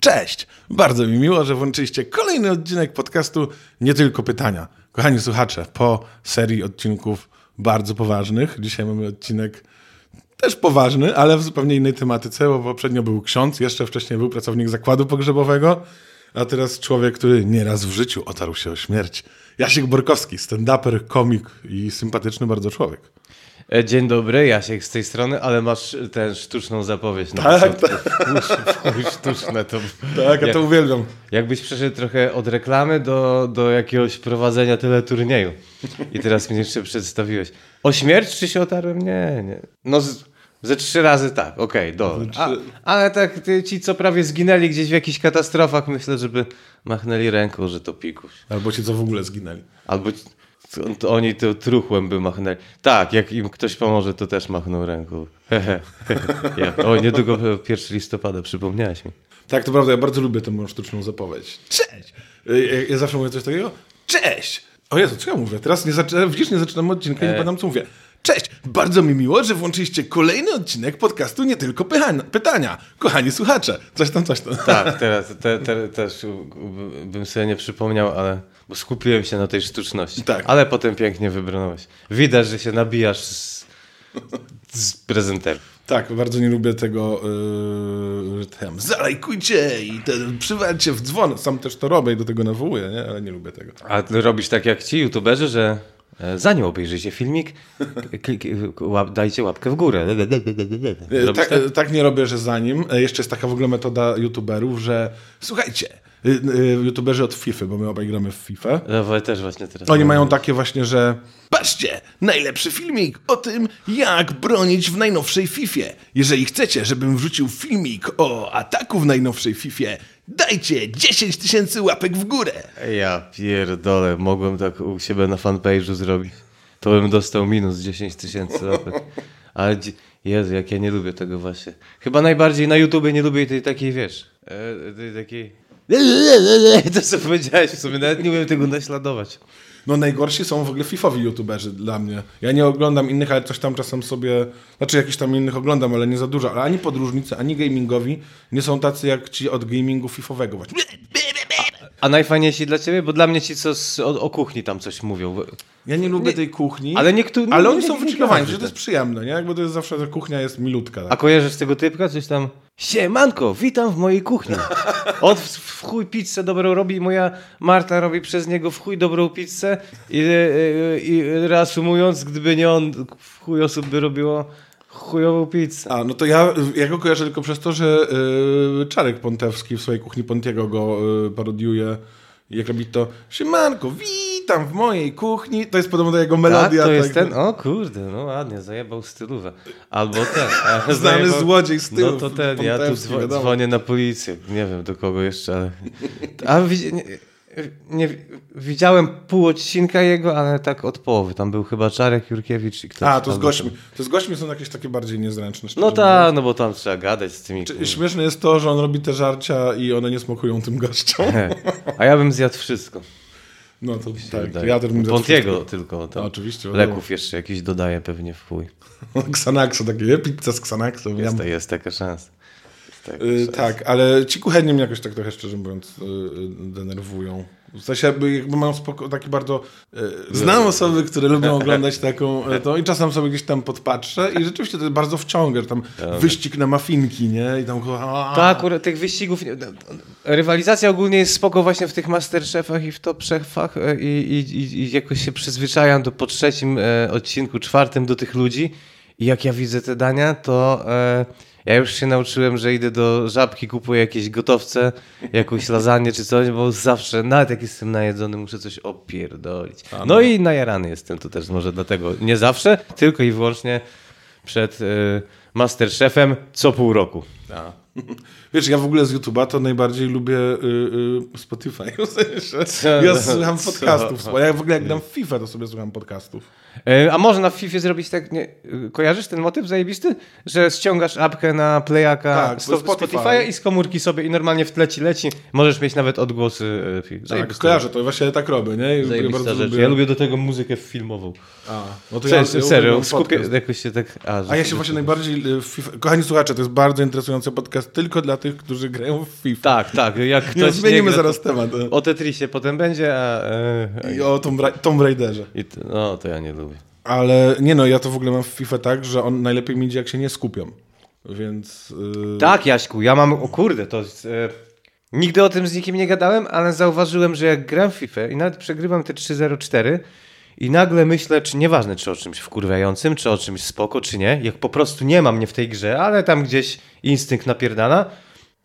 Cześć! Bardzo mi miło, że włączyliście kolejny odcinek podcastu Nie Tylko Pytania. Kochani słuchacze, po serii odcinków bardzo poważnych, dzisiaj mamy odcinek też poważny, ale w zupełnie innej tematyce, bo poprzednio był ksiądz, jeszcze wcześniej był pracownik zakładu pogrzebowego, a teraz człowiek, który nieraz w życiu otarł się o śmierć. Jasiek Borkowski, stand-uper, komik i sympatyczny bardzo człowiek. E, Dzień dobry, Jasiek z tej strony, ale masz tę sztuczną zapowiedź. Na Tak, początku. Sztuczne to. Tak, ja to uwielbiam. Jakbyś przeszedł trochę od reklamy do, do jakiegoś prowadzenia teleturnieju. I teraz mnie jeszcze przedstawiłeś. O śmierć czy się otarłem? Nie, nie. No ze trzy razy tak, okej, dobra. A, ale tak ci, co prawie zginęli gdzieś w jakichś katastrofach, myślę, żeby machnęli ręką, że to pikuś. Albo ci co w ogóle zginęli. Albo to, oni to truchłem by machnęli. Tak, jak im ktoś pomoże, to też machną ręką. Ja. O, niedługo 1 listopada, przypomniałeś mi. Tak, to prawda, ja bardzo lubię tę moją sztuczną zapowiedź. Cześć! Y, Ja, ja zawsze mówię coś takiego. Cześć! O Jezu, co ja mówię? Teraz nie zaczynam, widzisz, nie zaczynam odcinka i nie pamiętam, co mówię. Cześć! Bardzo mi miło, że włączyliście kolejny odcinek podcastu Nie Tylko Pychania, Pytania. Kochani słuchacze. Coś tam, coś tam. Tak, teraz te, te, też bym sobie nie przypomniał, ale bo skupiłem się na tej sztuczności. Tak. Ale potem pięknie wybrnąłeś. Widać, że się nabijasz z, z prezenterów. Tak, bardzo nie lubię tego, yy, tam, zalajkujcie i przywalcie w dzwon. Sam też to robię i do tego nawołuję, nie? ale nie lubię tego. A ty robisz tak jak ci youtuberzy, że zanim obejrzycie filmik, dajcie łapkę w górę. E, Tak, tak? e, tak nie robię, że za nim. E, Jeszcze jest taka w ogóle metoda youtuberów, że słuchajcie, youtuberzy od FIFA, bo my obaj gramy w FIFA. No, też właśnie teraz. Oni mają takie właśnie, że patrzcie, najlepszy filmik o tym, jak bronić w najnowszej Fifie. Jeżeli chcecie, żebym wrzucił filmik o ataku w najnowszej Fifie, dajcie 10 tysięcy łapek w górę. Ja pierdolę, mogłem tak u siebie na fanpage'u zrobić. To bym dostał minus 10 tysięcy łapek. Ale Jezu, jak ja nie lubię tego właśnie. Chyba najbardziej na YouTubie nie lubię tej takiej, wiesz, e, tej takiej... To co powiedziałeś w sumie, nawet nie umiem tego naśladować. No najgorsi są w ogóle FIFowi youtuberzy dla mnie. Ja nie oglądam innych, ale coś tam czasem sobie, znaczy jakichś tam innych oglądam, ale nie za dużo. Ale ani podróżnicy, ani gamingowi nie są tacy jak ci od gamingu FIFowego właśnie. A najfajniejsi dla ciebie? Bo dla mnie ci, co z, o, o kuchni tam coś mówią. Ja nie lubię tej kuchni. ale niektórzy- Ale nie- oni nie- są nie wychillowani, że to jest tak. przyjemne, nie? Jakby to jest zawsze, ta kuchnia jest milutka. A Tak? kojarzysz tego typka? Coś tam. Siemanko, witam w mojej kuchni. On w, w chuj pizzę dobrą robi, moja Marta robi przez niego w chuj dobrą pizzę i, i, i reasumując, gdyby nie on, w chuj osób by robiło chujową pizzę. A, no to ja, ja go kojarzę tylko przez to, że y, Czarek Pontewski w swojej kuchni Pontiego go y, parodiuje. Jak robi to, siemanko, witam w mojej kuchni. To jest podobno do jego Tak, melodia. to jest tak, ten, o kurde, no ładnie, zajebał stylówę. Albo ten. e, Znany zajebał- złodziej stylów, No to ten, ja tu wiadomo. dzwonię na policję. Nie wiem do kogo jeszcze, ale... A nie, widziałem pół odcinka jego, ale tak od połowy. Tam był chyba Czarek Jurkiewicz i ktoś. A, to z gośćmi. To z gośćmi są jakieś takie bardziej niezręczne. No tak, no bo tam trzeba gadać z tymi... Czy- Śmieszne jest to, że on robi te żarcia i one nie smakują tym gościom. A ja bym zjadł wszystko. No to tak, Wydaje. ja też bym Pontiego tylko. Tam No, oczywiście, wiadomo. Leków jeszcze jakieś dodaję pewnie w chuj. Xanaxu, takie pizza z Xanaxu. Ja, Jest, jest taka szansa. Jest taka y, szansa. tak, ale ci kuchenni mnie jakoś tak trochę szczerze mówiąc y, y, denerwują. W sensie jakby, jakby mają spoko, taki bardzo... Y, znam osoby, które lubią oglądać taką... Y, to, I czasem sobie gdzieś tam podpatrzę i rzeczywiście to jest bardzo wciąga, że tam wyścig na mafinki, nie? I tam... A, Tak, akurat tych wyścigów. nie- Rywalizacja ogólnie jest spoko właśnie w tych Masterchefach i w Top Chefach e, i, i, i- i jakoś się przyzwyczajam do po trzecim e, odcinku, czwartym do tych ludzi i jak ja widzę te dania, to e, ja już się nauczyłem, że idę do żabki, kupuję jakieś gotowce, jakąś lasagne czy coś, bo zawsze, nawet jak jestem najedzony, muszę coś opierdolić. No i najarany jestem to też może dlatego. Nie zawsze, tylko i wyłącznie przed e, Masterchefem co pół roku. A. Wiesz, ja w ogóle z YouTube'a to najbardziej lubię y, y, Spotify. W sensie, Co? ja słucham Co? podcastów. Ja w ogóle jak w FIFA, to sobie słucham podcastów. E, A można w FIFA zrobić tak, nie, kojarzysz ten motyw zajebisty? Że ściągasz apkę na playaka Tak, sto- Spotify. Spotify'a i z komórki sobie i normalnie w tle ci leci. Możesz mieć nawet odgłosy e. Tak, kojarzę to, właśnie tak robię, nie? Zajebista bardzo rzecz. lubię. Ja lubię do tego muzykę filmową. A, no to Serio, ja, serio uwielbiam skupię, jakoś się tak... A, A ja się właśnie najbardziej... y, FIFA... Kochani słuchacze, to jest bardzo interesujący podcast tylko dla tych, którzy grają w FIFA. Tak, tak. Jak Nie, ktoś zmienimy gra, zaraz temat. O Tetrisie potem będzie, a... E, I o Tomb, Ra- Tomb Raiderze. i no, to ja nie lubię. Ale nie no, ja to w ogóle mam w FIFA tak, że on najlepiej mi idzie, jak się nie skupią. Więc... Yy... Tak, Jaśku, ja mam, o kurde, to jest, e, nigdy o tym z nikim nie gadałem, ale zauważyłem, że jak gram w FIFA i nawet przegrywam te 3-0-4 i nagle myślę, czy nieważne, czy o czymś wkurwiającym, czy o czymś spoko, czy nie, jak po prostu nie mam mnie w tej grze, ale tam gdzieś instynkt napierdala,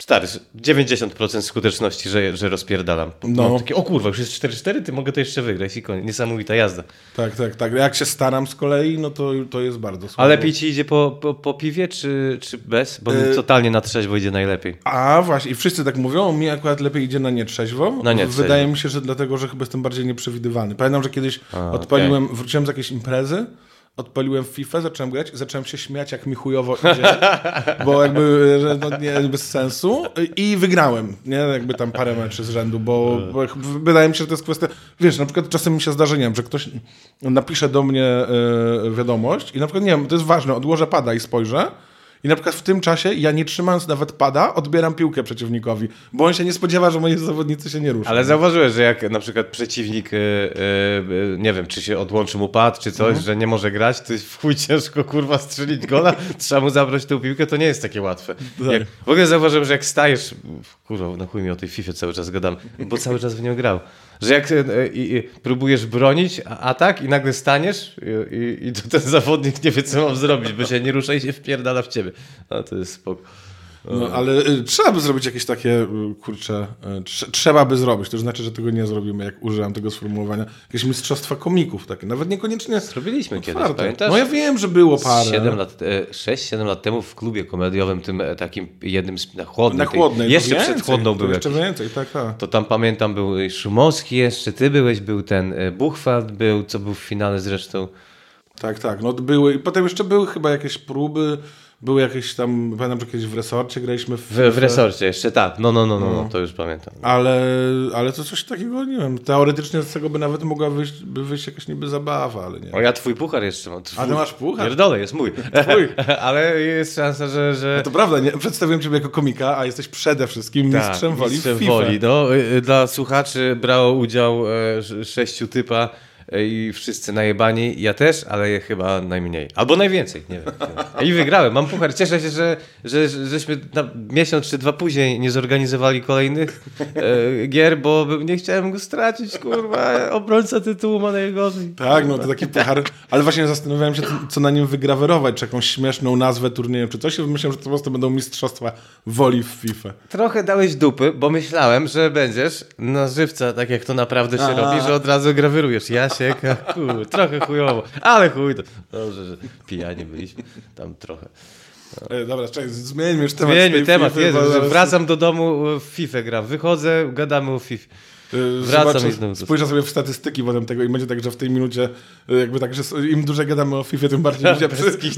stary, 90% skuteczności, że, że rozpierdalam. No. Mam takie, o kurwa, już jest 4-4, ty mogę to jeszcze wygrać i koniec. Niesamowita jazda. Tak, tak, tak. Jak się staram z kolei, no to, to jest bardzo słabo. A lepiej ci idzie po, po, po piwie, czy, czy bez? Bo Y- totalnie na trzeźwo idzie najlepiej. A właśnie, i wszyscy tak mówią, mi akurat lepiej idzie na nietrzeźwo. Na nietrzeźwo. Wydaje mi się, że dlatego, że chyba jestem bardziej nieprzewidywalny. Pamiętam, że kiedyś A, odpaliłem, wróciłem z jakiejś imprezy, odpaliłem FIFA, zacząłem grać zacząłem się śmiać, jak mi chujowo idzie, bo jakby, że no nie, bez sensu. I wygrałem, nie, jakby tam parę meczy z rzędu, bo, bo wydaje mi się, że to jest kwestia, wiesz, na przykład czasem mi się zdarza, nie wiem, że ktoś napisze do mnie e, wiadomość i na przykład, nie wiem, to jest ważne, odłożę pada i spojrzę, i na przykład w tym czasie ja nie trzymając nawet pada, odbieram piłkę przeciwnikowi, bo on się nie spodziewa, że moi zawodnicy się nie ruszą. Ale zauważyłeś, że jak na przykład przeciwnik, e, e, nie wiem, czy się odłączy mu pad, czy coś, że nie może grać, to jest w chuj ciężko kurwa strzelić gola, trzeba mu zabrać tę piłkę, to nie jest takie łatwe. Jak, w ogóle zauważyłem, że jak stajesz, kurwa, na chuj mi o tej FIFA cały czas gadam, bo cały czas w nią grał, że jak e, i, i, próbujesz bronić atak i nagle staniesz i, i, i to ten zawodnik nie wie, co mam zrobić, bo się nie rusza i się wpierdala w ciebie. No to jest spoko. No, ale y, trzeba by zrobić jakieś takie, y, kurczę, y, trze- trzeba by zrobić, to znaczy, że tego nie zrobimy, jak użyłem tego sformułowania. Jakieś mistrzostwa komików takie, nawet niekoniecznie Zrobiliśmy kiedyś, otwarte. pamiętasz? No ja wiem, że było parę. 7 lat, e, 6-7 lat temu w klubie komediowym, tym e, takim jednym z, na chłodnej. Na tej- chłodnej. Jeszcze to przed więcej, chłodną był Jeszcze jakiś. więcej, tak, tak. To tam pamiętam był Szumowski jeszcze, ty byłeś, był ten e, Buchwald, był, co był w finale zresztą. Tak, tak. No były, i potem jeszcze były chyba jakieś próby, były jakieś tam, pamiętam, że kiedyś w resorcie graliśmy w, W, w resorcie jeszcze, tak. No, no, no, no, no, to już pamiętam. Ale, ale to coś takiego, nie wiem, teoretycznie z tego by nawet mogła wyjść, by wyjść jakaś niby zabawa, ale nie. O, ja twój puchar jeszcze mam. Twój. A ty masz puchar? Pierdolę, jest mój. Twój. Ale jest szansa, że... że... No to prawda, nie? przedstawiłem ciebie jako komika, a jesteś przede wszystkim Tak, mistrzem woli mistrzem w FIFA. woli. No, y, y, dla słuchaczy brało udział e, sz- sześciu typa e, i wszyscy najebani. Ja też, ale chyba najmniej. Albo najwięcej, nie wiem. I wygrałem, mam puchar. Cieszę się, że, że, że żeśmy miesiąc czy dwa później nie zorganizowali kolejnych e, gier, bo nie chciałem go stracić, kurwa. Obrońca tytułu ma najgorzej. Tak, no to taki puchar. Ale właśnie zastanawiałem się, co na nim wygrawerować, czy jakąś śmieszną nazwę turnieju, czy coś. I myślałem, że to po prostu będą mistrzostwa woli w FIFA. Trochę dałeś dupy, bo myślałem, że będziesz na żywca, tak jak to naprawdę się A. robi, że od razu grawerujesz. Jasiek, a chuj, trochę chujowo, ale chuj, to dobrze, że pijani byliśmy tam trochę. E, dobra, czekaj, zmieńmy już temat. Zmieńmy temat, FIFA, Jezu, zaraz- wracam do domu, w FIFA gram, wychodzę, gadamy o FIFA. E, Wracam zobaczę, i znowu Spojrzę sobie w statystyki potem tego i będzie tak, że w tej minucie e, jakby tak, że im dłużej gadamy o FIFA, tym bardziej ludzie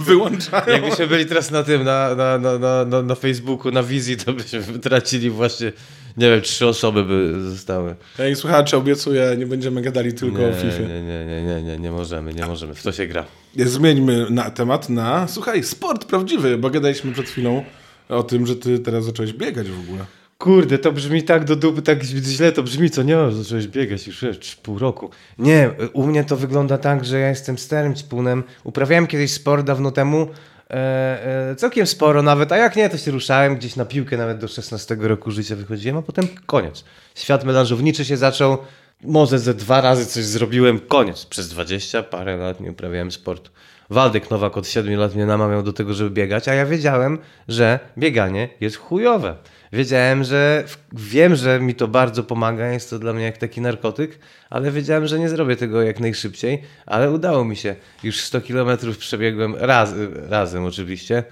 wyłączają. Jakbyśmy byli teraz na tym, na, na, na, na, na Facebooku, na wizji, to byśmy tracili właśnie, nie wiem, trzy osoby by zostały. Ej, słuchacze, obiecuję, nie będziemy gadali tylko o Nie, FIFA. nie, nie, nie, nie, nie, nie możemy, nie możemy, w to się gra. Zmieńmy na temat na, słuchaj, sport prawdziwy, bo gadaliśmy przed chwilą o tym, że ty teraz zacząłeś biegać w ogóle. Kurde, to brzmi tak do dupy, tak źle to brzmi, co nie, zacząłeś biegać już wiesz, pół roku. Nie, u mnie to wygląda tak, że ja jestem starym ćpunem. Uprawiałem kiedyś sport dawno temu, e, e, całkiem sporo nawet, a jak nie, to się ruszałem gdzieś na piłkę, nawet do 16 roku życia wychodziłem, a potem koniec. Świat melanżowniczy się zaczął, może ze dwa razy coś zrobiłem, koniec. Przez 20 parę lat nie uprawiałem sportu. Waldek Nowak od 7 lat mnie namawiał do tego, żeby biegać, a ja wiedziałem, że bieganie jest chujowe. Wiedziałem, że wiem, że mi to bardzo pomaga, jest to dla mnie jak taki narkotyk, ale wiedziałem, że nie zrobię tego jak najszybciej, ale udało mi się. Już 100 kilometrów przebiegłem raz, razem oczywiście.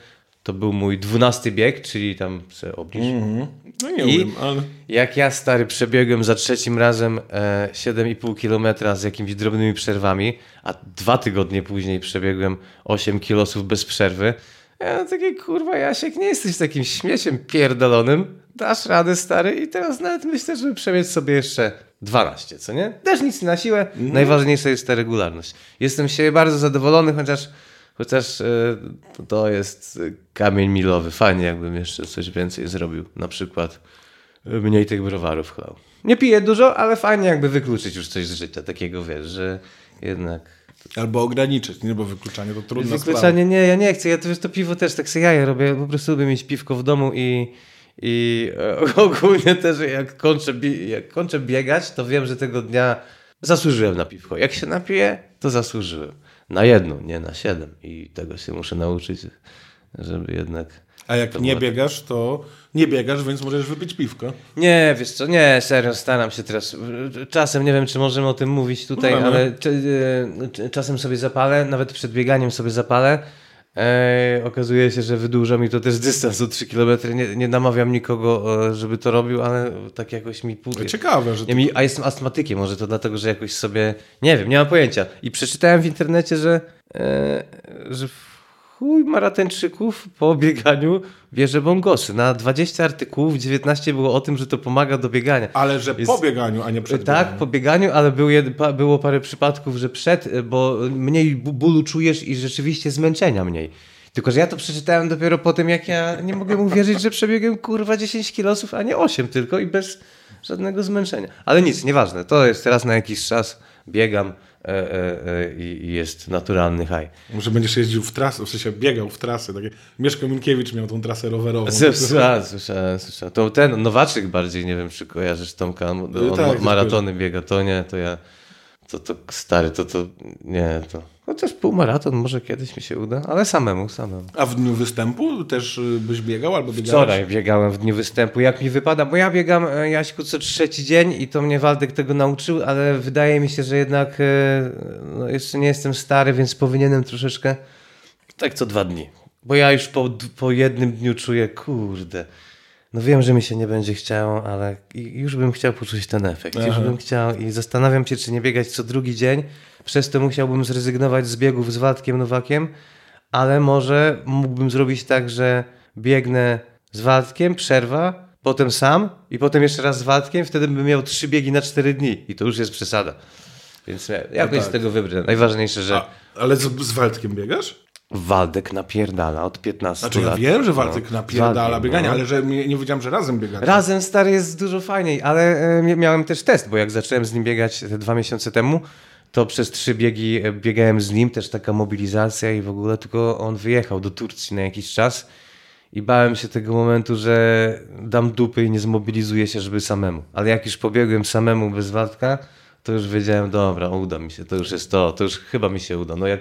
to był mój dwunasty bieg, czyli tam se oblicz. No nie I- wiem, ale... Jak ja stary przebiegłem za trzecim razem e, 7,5 kilometra z jakimiś drobnymi przerwami, a dwa tygodnie później przebiegłem 8 kilosów bez przerwy. Ja takie kurwa, Jasiek, nie jesteś takim śmieciem pierdolonym. Dasz radę, stary, i teraz nawet myślę, żeby przebiec sobie jeszcze 12, co nie? Też nic na siłę. Najważniejsza jest ta regularność. Jestem z siebie bardzo zadowolony, chociaż, chociaż e, to jest e, kamień milowy. Fajnie, jakbym jeszcze coś więcej zrobił. Na przykład mniej tych browarów chlał. Nie piję dużo, ale fajnie jakby wykluczyć już coś z życia takiego, wiesz, że jednak... Albo ograniczyć, nie? Bo wykluczanie to sprawa. Wykluczanie nie, ja nie chcę, ja to, to piwo też tak sobie jaja robię, po prostu lubię mieć piwko w domu i, i e, ogólnie też jak kończę, jak kończę biegać, to wiem, że tego dnia zasłużyłem na piwko. Jak się napiję, to zasłużyłem. Na jedno, nie na siedem i tego się muszę nauczyć, żeby jednak... A jak nie biegasz, to nie biegasz, więc możesz wypić piwko. Nie, wiesz co, nie, serio, staram się teraz. Czasem nie wiem, czy możemy o tym mówić tutaj, ale czy, e, czasem sobie zapalę, nawet przed bieganiem sobie zapalę. E, okazuje się, że wydłuża mi to też dystans o 3 km. Nie, nie namawiam nikogo, e, żeby to robił, ale tak jakoś mi pół. Ciekawe, że Nie, mi, a jestem astmatykiem, może to dlatego, że jakoś sobie. Nie wiem, nie mam pojęcia. I przeczytałem w internecie, że, e, że chuj maratończyków po bieganiu bierze bongosy. Na 20 artykułów 19 było o tym, że to pomaga do biegania. Ale że Jest- po bieganiu, a nie przed Tak, bieganiem. po bieganiu, ale był jed, było parę przypadków, że przed, bo mniej bólu czujesz i rzeczywiście zmęczenia mniej. Tylko, że ja to przeczytałem dopiero po tym, jak ja nie mogę uwierzyć, że przebiegłem kurwa 10 kilosów, a nie 8 tylko i bez żadnego zmęczenia. Ale nic, nieważne. To jest teraz na jakiś czas, biegam jest naturalny haj. Może będziesz jeździł w trasę, w sensie biegał w trasę. Takie... Mieszko Minkiewicz miał tą trasę rowerową. Słyszałem, słyszałem, słyszałem. To ten Nowaczyk bardziej, nie wiem, czy kojarzysz Tomka, on No tak, też maratony biega, to nie, to ja, to, to stary, to, to nie, to, chociaż półmaraton może kiedyś mi się uda, ale samemu, samemu. A w dniu występu też y, byś biegał albo biegałeś? Wczoraj biegałem w dniu występu, jak mi wypada, bo ja biegam, e, Jaśku, co trzeci dzień i to mnie Waldek tego nauczył, ale wydaje mi się, że jednak e, no, jeszcze nie jestem stary, więc powinienem troszeczkę tak co dwa dni. Bo ja już po, po jednym dniu czuję, kurde, no wiem, że mi się nie będzie chciało, ale już bym chciał poczuć ten efekt. Już Aha. bym chciał i zastanawiam się, czy nie biegać co drugi dzień. Przez to musiałbym zrezygnować z biegów z Waldkiem Nowakiem, ale może mógłbym zrobić tak, że biegnę z Waldkiem, przerwa, potem sam i potem jeszcze raz z Waldkiem, wtedy bym miał trzy biegi na cztery dni i to już jest przesada. Więc ja- jakoś tak. z tego wybrnę. Najważniejsze, że A, ale z, z Waldkiem biegasz? Waldek napierdala od 15 Znaczy ja lat. wiem, że Waldek No, napierdala Waldek, bieganie, no. ale że nie, nie wiedziałem, że razem biegacie. Razem stary jest dużo fajniej, ale e, mia- miałem też test, bo jak zacząłem z nim biegać te dwa miesiące temu, to przez trzy biegi e, biegałem z nim, też taka mobilizacja i w ogóle, tylko on wyjechał do Turcji na jakiś czas i bałem się tego momentu, że dam dupy i nie zmobilizuję się, żeby samemu. Ale jak już pobiegłem samemu bez Waldka, to już wiedziałem, dobra, uda mi się, to już jest to, to już chyba mi się uda. No jak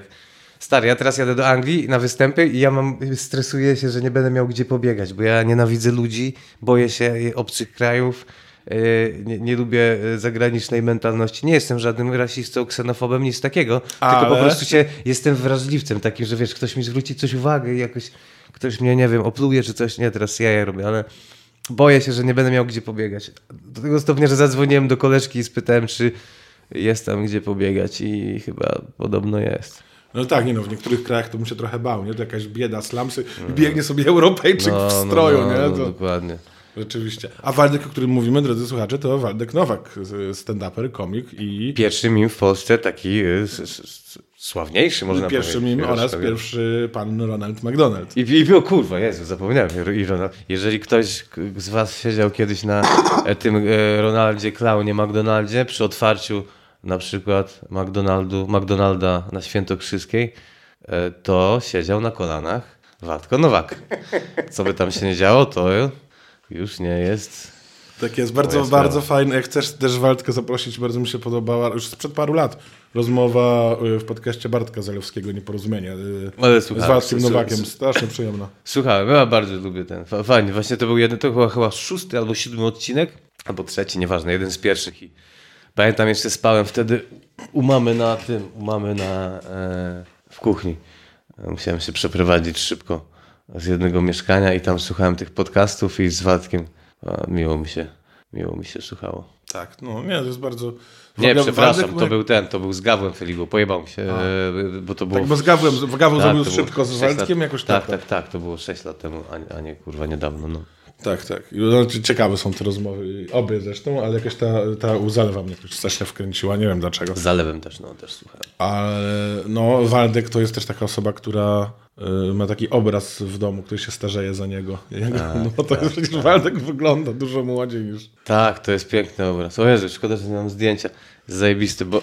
Stary, ja teraz jadę do Anglii na występy i ja mam, stresuję się, że nie będę miał gdzie pobiegać, bo ja nienawidzę ludzi, boję się obcych krajów, yy, nie, nie lubię yy, zagranicznej mentalności. Nie jestem żadnym rasistą, ksenofobem, nic takiego, tylko po Ale- prostu się, jestem wrażliwcem takim, że wiesz, ktoś mi zwróci coś uwagę i jakoś ktoś mnie, nie wiem, opluje czy coś, nie, teraz ja je robię, ale boję się, że nie będę miał gdzie pobiegać. Do tego stopnia, że zadzwoniłem do koleżki i spytałem, czy jest tam gdzie pobiegać i chyba podobno jest. No tak, nie no, w niektórych krajach to bym się trochę bał, nie? To jakaś bieda, slamsy, biegnie sobie Europejczyk w stroju, no, nie? no, To, dokładnie. rzeczywiście. A Waldek, o którym mówimy, drodzy słuchacze, to Waldek Nowak, stand-uper, komik i Pierwszy mim w Polsce taki y, sławniejszy, można pierwszy powiedzieć. mim Wiesz, oraz tak. pierwszy pan Ronald McDonald. I, I było kurwa, Jezu, zapomniałem. I Ronald, jeżeli ktoś z was siedział kiedyś na e, tym e, Ronaldzie, klaunie, McDonaldzie, przy otwarciu na przykład McDonaldu, McDonalda na Świętokrzyskiej, e, to siedział na kolanach Waldko Nowak. Co by tam się nie działo, to już nie jest Tak jest, bardzo, bardzo fajne. Jak chcesz też Waldkę zaprosić, bardzo mi się podobała, już sprzed paru lat, rozmowa y, w podcaście Bartka Zalewskiego, Nieporozumienie, y, Ale z Waldkiem Nowakiem, strasznie przyjemna. Słuchałem, ja bardzo lubię ten. Fa- Fajnie, właśnie to był jeden, to chyba, chyba szósty albo siódmy odcinek, albo trzeci, nieważne, jeden z pierwszych. I pamiętam jeszcze spałem wtedy u mamy na tym, u mamy na, e, w kuchni. Musiałem się przeprowadzić szybko z jednego mieszkania i tam słuchałem tych podcastów i z Waldkiem a, miło mi się, miło mi się słuchało. Tak, no nie, to jest bardzo... Nie, przepraszam, Waldek- to był ten, to był z Gawłem Felibu, pojebał się, e, bo to było... Tak, bo z Gawłem, z Gawłem Tak, zrobił szybko, z Waldkiem lat- jakoś tak. tak. Tak, tak, to było 6 lat temu, a, nie- a nie kurwa niedawno, no. Tak, tak. No, ciekawe są te rozmowy, obie zresztą, ale jakaś ta, ta u Zalewa mnie jakoś strasznie wkręciła, nie wiem dlaczego. Z Zalewem też, no, też słuchałem. Ale no, Waldek to jest też taka osoba, która y, ma taki obraz w domu, który się starzeje za niego. Jego, no to jest przecież Waldek wygląda dużo młodziej niż... Tak, to jest piękny obraz. O Jezu, szkoda, że nie mam zdjęcia. Zajebisty, bo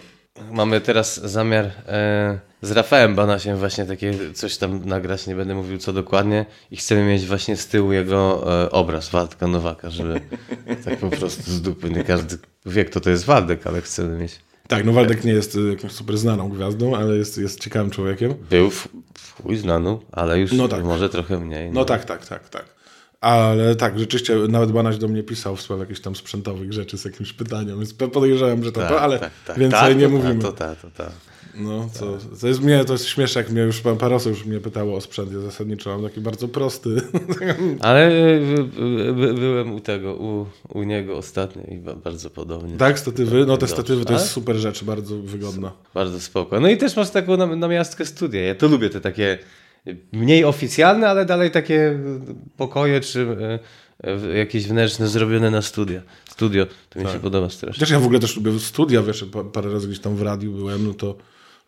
mamy teraz zamiar e, z Rafałem Banasiem właśnie takie coś tam nagrać, nie będę mówił co dokładnie i chcemy mieć właśnie z tyłu jego e, obraz Waldka Nowaka, żeby tak po prostu z dupy, nie każdy wie kto to jest Waldek, ale chcemy mieć. Tak, no Waldek nie jest y, jakąś super znaną gwiazdą, ale jest, jest ciekawym człowiekiem. Był w, w chuj znaną, ale już No tak. może trochę mniej. No tak, tak, tak, tak. Ale tak, rzeczywiście nawet Banaś do mnie pisał w sprawie jakichś tam sprzętowych rzeczy z jakimś pytaniem, więc podejrzewam, że to Tak, to, ale tak, tak. więcej Tak, nie to, mówimy. To, to, to, to. No, co, to jest mnie, to jest śmieszne, jak mnie już pan parę osób już mnie pytało o sprzęt, ja zasadniczo mam taki bardzo prosty. Ale by, by, byłem u tego, u, u niego ostatnio i ba- bardzo podobnie. tak, statywy, no te statywy to jest super rzecz, bardzo wygodna. Bardzo spoko. No i też masz taką nam- namiastkę studia. Ja to lubię, te takie mniej oficjalne, ale dalej takie pokoje czy e, jakieś wnętrzne zrobione na studia. Studio, to mi się podoba strasznie. Chociaż ja w ogóle też lubię studia, wiesz, pa- parę razy gdzieś tam w radiu byłem, no to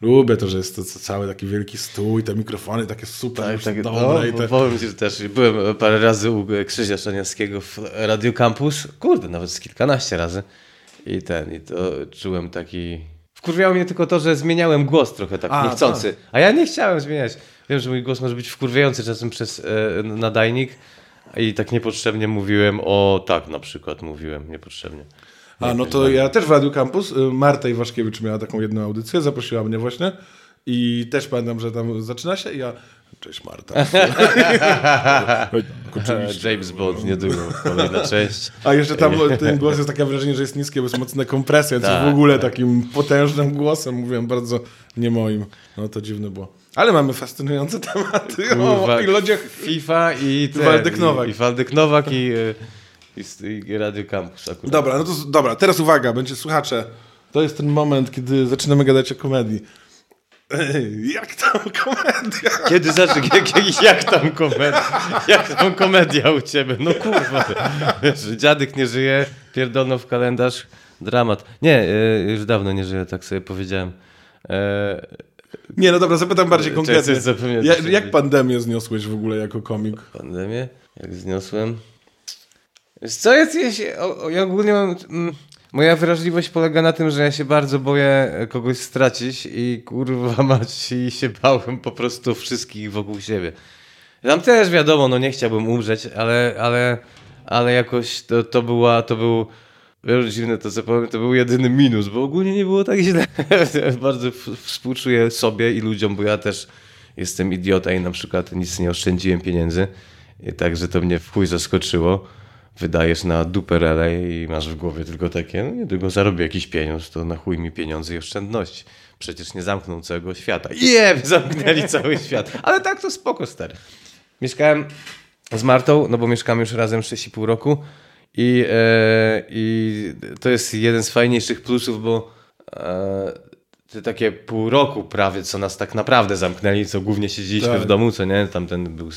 lubię to, że jest to cały taki wielki stół i te mikrofony takie super Tak, tak, dobre no, i te... powiem ci, że też byłem parę razy u Krzysia Szaniawskiego w Radio Campus, kurde, nawet z kilkanaście razy i ten, i to czułem taki... Wkurwiało mnie tylko to, że zmieniałem głos trochę tak A, niechcący, a ja nie chciałem zmieniać. Wiem, że mój głos może być wkurwiający czasem przez e, nadajnik i tak niepotrzebnie mówiłem o tak na przykład mówiłem niepotrzebnie. A, no to ja też w Radiu Campus, y, Marta Iwaszkiewicz miała taką jedną audycję, zaprosiła mnie właśnie i też pamiętam, że tam zaczyna się i ja... Cześć Marta. James Bond, niedługo, kolejna część. A jeszcze tam ten głos jest takie wrażenie, że jest niskie, bo jest mocna kompresja, Tak, w ogóle takim potężnym głosem mówiłem, bardzo nie moim. No to dziwne było. Ale mamy fascynujące tematy Kurwa, o ludziach. FIFA i ten, Waldek Nowak. I, i Waldek Nowak i, e, i, i Radio Campus akurat. Dobra, no to dobra, teraz uwaga, będzie słuchacze. To jest ten moment, kiedy zaczynamy gadać o komedii. Ej, Jak tam komedia? Kiedy zacznie, jak, jak, jak tam komedia? Jak tam komedia u ciebie? No kurwa. Wiesz, dziadek nie żyje, pierdolno w kalendarz, dramat. Nie, e, już dawno nie żyje, tak sobie powiedziałem. E, Nie, no dobra, zapytam bardziej konkretnie. Ja, jak pandemię zniosłeś w ogóle jako komik? pandemię, jak zniosłem. Co jest, ja, się, o, ja ogólnie mam, mm, moja wrażliwość polega na tym, że ja się bardzo boję kogoś stracić i kurwa mać i się bałem po prostu wszystkich wokół siebie. Tam też wiadomo, no nie chciałbym umrzeć, ale, ale, ale jakoś to, to była, to był, wiesz, dziwne to co powiem, to był jedyny minus, bo ogólnie nie było tak źle. bardzo współczuję sobie i ludziom, bo ja też jestem idiota i na przykład nic nie oszczędziłem pieniędzy. I także to mnie w chuj zaskoczyło. Wydajesz na duperele i masz w głowie tylko takie, no niedługo zarobię jakiś pieniądz, to na chuj mi pieniądze i oszczędności. Przecież nie zamkną całego świata. Je, zamknęli cały świat. Ale tak to spoko, stary. Mieszkałem z Martą, no bo mieszkamy już razem 6,5 roku i, e, i to jest jeden z fajniejszych plusów, bo e, te takie pół roku prawie, co nas tak naprawdę zamknęli, co głównie siedzieliśmy Tak. w domu, co nie, tamten był,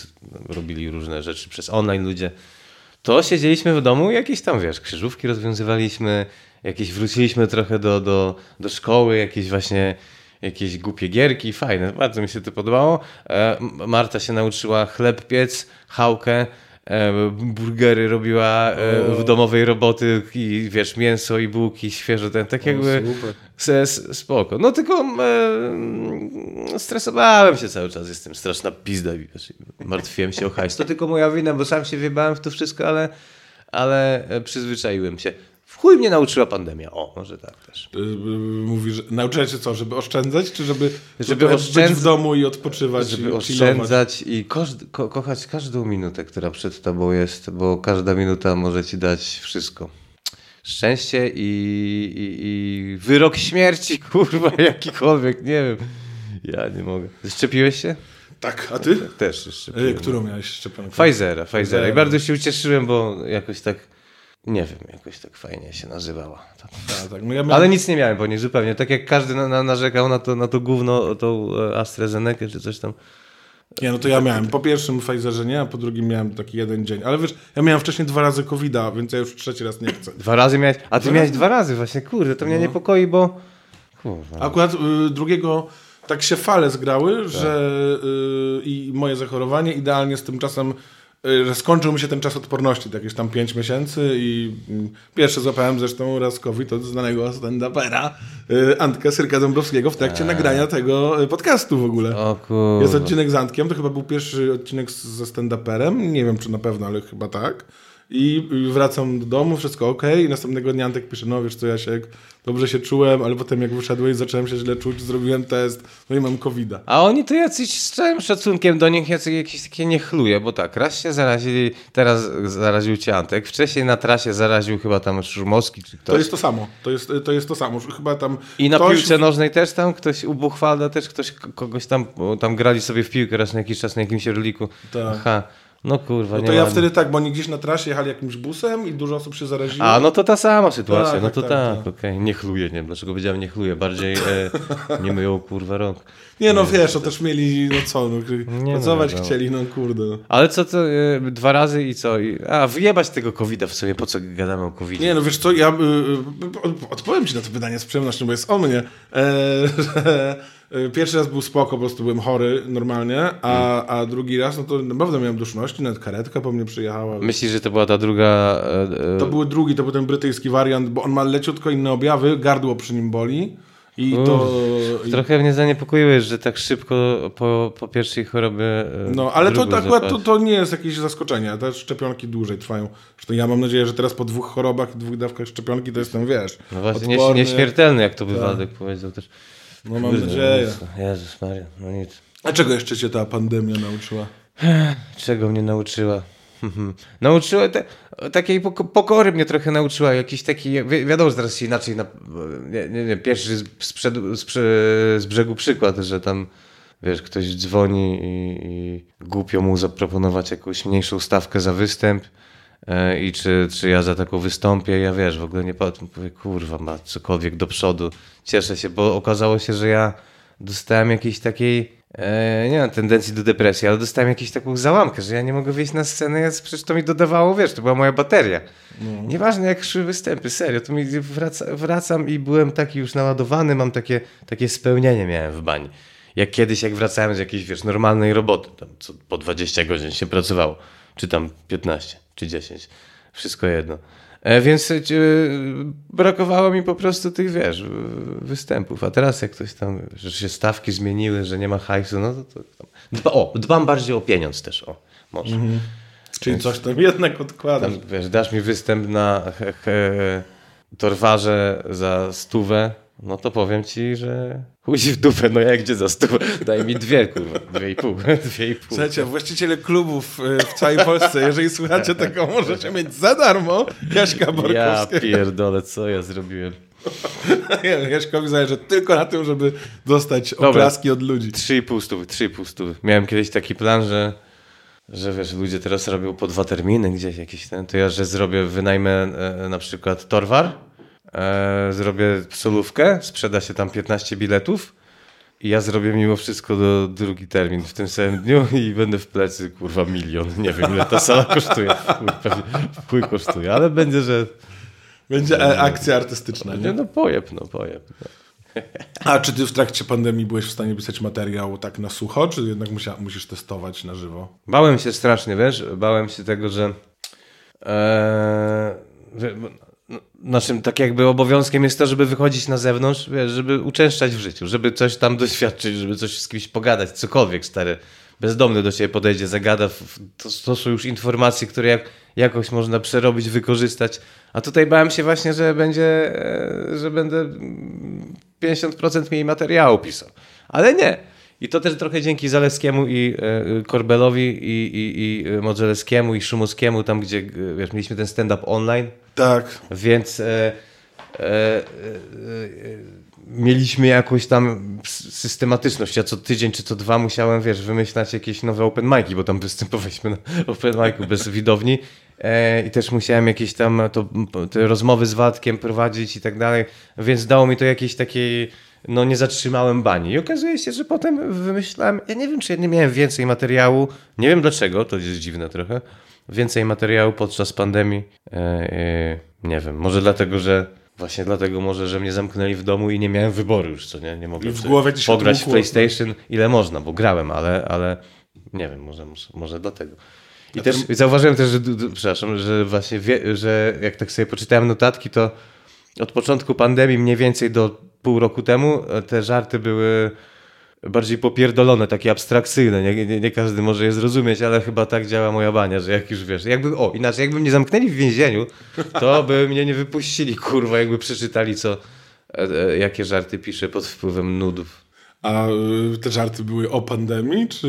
robili różne rzeczy przez online ludzie, to siedzieliśmy w domu jakieś tam, wiesz, krzyżówki rozwiązywaliśmy, jakieś wróciliśmy trochę do, do, do szkoły, jakieś właśnie jakieś głupie gierki, fajne, bardzo mi się to podobało. E, Marta się nauczyła chleb piec, chałkę, burgery robiła e, w domowej roboty i wiesz, mięso i bułki świeże, ten, tak jakby se, spoko. No tylko e, stresowałem się cały czas, jestem straszna pizda, i martwiłem się o hajs. To tylko moja wina, bo sam się wybałem w to wszystko, ale, ale e, przyzwyczaiłem się. W chuj mnie nauczyła pandemia. O, może tak też. Y, y, Mówisz, że- nauczyłeś się co, żeby oszczędzać, czy żeby, Żeby oszczędz- być w domu i odpoczywać i Żeby chillować? oszczędzać i kosz- ko kochać każdą minutę, która przed tobą jest, bo każda minuta może ci dać wszystko. Szczęście i, i, i wyrok śmierci, kurwa, jakikolwiek, nie wiem. Ja nie mogę. Szczepiłeś się? Tak, a ty? Też jeszcze. Y, Którą miałeś szczepionkę? Pfizera, Pfizera. I bardzo się ucieszyłem, bo jakoś tak, nie wiem, jakoś tak fajnie się nazywała. Tak, tak. No ja miałem... Ale nic nie miałem po niej zupełnie. Tak jak każdy na, na, narzekał na to, na to gówno, tą e, AstraZenekę czy coś tam. Nie, no to ja miałem. Po pierwszym Pfizerze nie, a po drugim miałem taki jeden dzień. Ale wiesz, ja miałem wcześniej dwa razy covid więc ja już trzeci raz nie chcę. Dwa razy miałeś, a ty miałeś dwa razy właśnie, kurde, to mnie No. niepokoi, bo... Kurwa. Akurat y, drugiego tak się fale zgrały, że y, i moje zachorowanie idealnie z tym czasem, że skończył mi się ten czas odporności, to jakieś tam 5 miesięcy i y, pierwszy złapałem zresztą raz COVID od znanego stand-upera y, Antka Syrka Dąbrowskiego w trakcie nagrania tego y, podcastu w ogóle. O kurwa. Jest odcinek z Antkiem, to chyba był pierwszy odcinek ze stand-uperem, nie wiem czy na pewno, ale chyba tak. I wracam do domu, wszystko ok. I następnego dnia Antek pisze, no wiesz co Jasiek, dobrze się czułem, ale potem jak wyszedłeś, zacząłem się źle czuć, zrobiłem test, no i mam covid -a. A oni to jacyś z całym szacunkiem do nich jacy, jakieś takie niechluje, bo tak, raz się zarazili, teraz zaraził cię Antek, wcześniej na trasie zaraził chyba tam Szurmowski czy ktoś. To jest to samo, to jest to, jest to samo. Chyba tam I na ktoś- piłce nożnej też tam ktoś u Buchwalda też ktoś kogoś tam, tam grali sobie w piłkę raz na jakiś czas na jakimś roliku. Tak. Aha, no kurwa, No nie to ja ładnie. wtedy tak, bo oni gdzieś na trasie jechali jakimś busem i dużo osób się zaraziło. A, no to ta sama sytuacja, Tak, no tak, to tak, tak, tak. okej, nie chluje, nie, dlaczego powiedziałem nie chluje, bardziej e, nie myją kurwa rąk. Nie no wiesz, to też mieli, no co, no, Nie, pracować no wiadomo. chcieli, no kurde. Ale co to, e, dwa razy i co? I, a, wyjebać tego covid w sobie, po co gadamy o covid Nie, no wiesz co, ja y, y, odpowiem ci na to pytanie z przyjemnością, bo jest o mnie. E, że, pierwszy raz był spoko, po prostu byłem chory normalnie, a, a drugi raz, no to naprawdę miałem duszności, nawet karetka po mnie przyjechała. Myślisz, że to była ta druga... E, e, To był drugi, to był ten brytyjski wariant, bo on ma leciutko inne objawy, gardło przy nim boli i to... i, Trochę mnie zaniepokoiłeś, że tak szybko po, po pierwszej chorobie. e, no, ale to, to akurat to, to nie jest jakieś zaskoczenie, te szczepionki dłużej trwają. Zresztą ja mam nadzieję, że teraz po dwóch chorobach i dwóch dawkach szczepionki to jestem, wiesz, No właśnie, nie, odporny. nieśmiertelny, jak to by Waldek powiedział też. No mam nadzieję. Jezus Maria, no nic. A czego jeszcze cię ta pandemia nauczyła? Czego mnie nauczyła? nauczyła te, takiej poko- pokory mnie trochę nauczyła. Jakiś taki, wi wiadomo, że teraz się inaczej, na, nie, nie, nie, pierwszy z, przed, z, z brzegu przykład, że tam wiesz, ktoś dzwoni i, i głupio mu zaproponować jakąś mniejszą stawkę za występ i czy, czy ja za taką wystąpię, ja wiesz, w ogóle nie patrzę, mówię, kurwa ma cokolwiek do przodu, cieszę się, bo okazało się, że ja dostałem jakiejś takiej E, nie mam tendencji do depresji, ale dostałem jakąś taką załamkę, że ja nie mogę wyjść na scenę, ja, przecież to mi dodawało, wiesz, to była moja bateria. Nieważne jak szły występy, serio, to mi wraca, wracam i byłem taki już naładowany, mam takie, takie spełnienie miałem w bani. Jak kiedyś, jak wracałem z jakiejś, wiesz, normalnej roboty, tam co, po 20 godzin się pracowało, czy tam 15, czy 10, wszystko jedno. E, więc e, brakowało mi po prostu tych, wiesz, występów. A teraz jak ktoś tam, że się stawki zmieniły, że nie ma hajsu, no to, to tam. Dba, o, dbam bardziej o pieniądz też, o, może. Czyli coś tam jednak odkładasz. Tam, wiesz, dasz mi występ na he, he, Torwarze za stówę, no to powiem ci, że chuj w dupę, no jak gdzie za stówę? Daj mi dwie, kurwa, dwie i pół, dwie i pół. Słuchajcie, właściciele klubów y, w całej Polsce, jeżeli słuchacie tego, możecie mieć za darmo Jaśka Ja Borkowskiego. pierdolę, co ja zrobiłem? Jaśkowi zależy tylko na tym, żeby dostać oklaski od ludzi. 3,5 stówy, 3,5 stówy. Miałem kiedyś taki plan, że, że wiesz, ludzie teraz robią po dwa terminy gdzieś jakieś ten, to ja, że zrobię, wynajmę e, na przykład Torwar, e, zrobię solówkę, sprzeda się tam 15 biletów i ja zrobię mimo wszystko do drugi termin w tym samym dniu i będę w plecy, kurwa, milion. Nie wiem, ile ta sala kosztuje. W chuj, kosztuje, ale będzie, że Będzie akcja artystyczna, nie, no pojeb, no pojeb. No. A czy ty w trakcie pandemii byłeś w stanie pisać materiał tak na sucho, czy jednak musia, musisz testować na żywo? Bałem się strasznie, wiesz, bałem się tego, że e, no, naszym tak jakby obowiązkiem jest to, żeby wychodzić na zewnątrz, wiesz, żeby uczęszczać w życiu, żeby coś tam doświadczyć, żeby coś z kimś pogadać, cokolwiek, stary. Bezdomny do ciebie podejdzie, zagada, to, to są już informacje, które jak, jakoś można przerobić, wykorzystać. A tutaj bałem się właśnie, że będzie, e, że będę mm, 50% mniej materiału pisał. Ale nie. I to też trochę dzięki Zaleskiemu i e, Korbelowi i, i, i Modzelewskiemu i Szumowskiemu, tam gdzie e, wiesz, mieliśmy ten stand-up online, Tak. więc e, e, e, mieliśmy jakąś tam systematyczność. Ja co tydzień czy co dwa musiałem, wiesz, wymyślać jakieś nowe open mic'i, bo tam występowaliśmy na open mic'u bez widowni. E, I też musiałem jakieś tam to, te rozmowy z Waldkiem prowadzić i tak dalej, więc dało mi to jakiejś takiej, no nie zatrzymałem bani. I okazuje się, że potem wymyślałem, ja nie wiem, czy ja nie miałem więcej materiału, nie wiem dlaczego, to jest dziwne trochę, więcej materiału podczas pandemii. E, e, nie wiem, może dlatego, że właśnie dlatego może, że mnie zamknęli w domu i nie miałem wyboru już, co nie, nie mogłem w głowie ci pograć w. PlayStation ile można, bo grałem, ale, ale nie wiem, może, może, dlatego. I też zauważyłem też, że, przepraszam, że właśnie, wie, że jak tak sobie poczytałem notatki, to od początku pandemii mniej więcej do pół roku temu e, te żarty były bardziej popierdolone, takie abstrakcyjne. Nie, nie, nie każdy może je zrozumieć, ale chyba tak działa moja bania, że jak już wiesz, jakby, o inaczej, jakby mnie zamknęli w więzieniu, to by mnie nie wypuścili, kurwa, jakby przeczytali co, e, e, jakie żarty piszę pod wpływem nudów. A y, te żarty były o pandemii, czy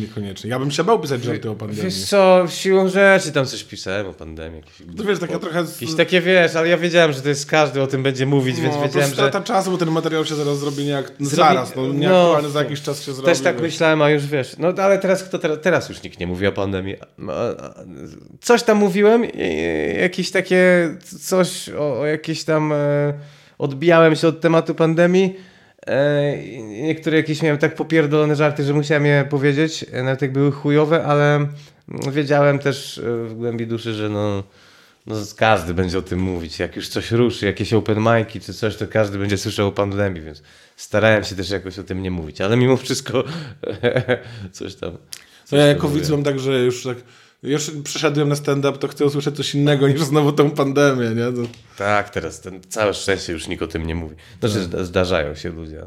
niekoniecznie? Ja bym się bał pisać żarty o pandemii. Wiesz co, siłą rzeczy tam coś pisałem o pandemii. To wiesz, taka trochę... jakieś takie wiesz, ale ja wiedziałem, że to jest każdy o tym będzie mówić, więc no, to wiedziałem, że... strata czasu, bo ten materiał się zaraz zrobi nieak... zaraz, no, no, nieaktualny za jakiś czas się zrobi. Też tak wiesz. myślałem, a już wiesz. No ale teraz kto teraz, teraz już nikt nie mówi o pandemii. Coś tam mówiłem, jakieś takie coś o, o jakieś tam e, odbijałem się od tematu pandemii. E, niektóre jakieś miałem tak popierdolone żarty, że musiałem je powiedzieć, e, nawet jak były chujowe, ale mm, wiedziałem też e, w głębi duszy, że no, no każdy będzie o tym mówić. Jak już coś ruszy, jakieś open mic'i czy coś, to każdy będzie słyszał o pandemii, więc starałem się też jakoś o tym nie mówić, ale mimo wszystko coś tam. No coś ja jako mówiłem. widz mam tak, że już tak... Już przyszedłem na stand-up, to chcę usłyszeć coś innego niż znowu tą pandemię, nie? To, Tak, teraz ten, całe szczęście już nikt o tym nie mówi. Znaczy zda- zdarzają się ludzie.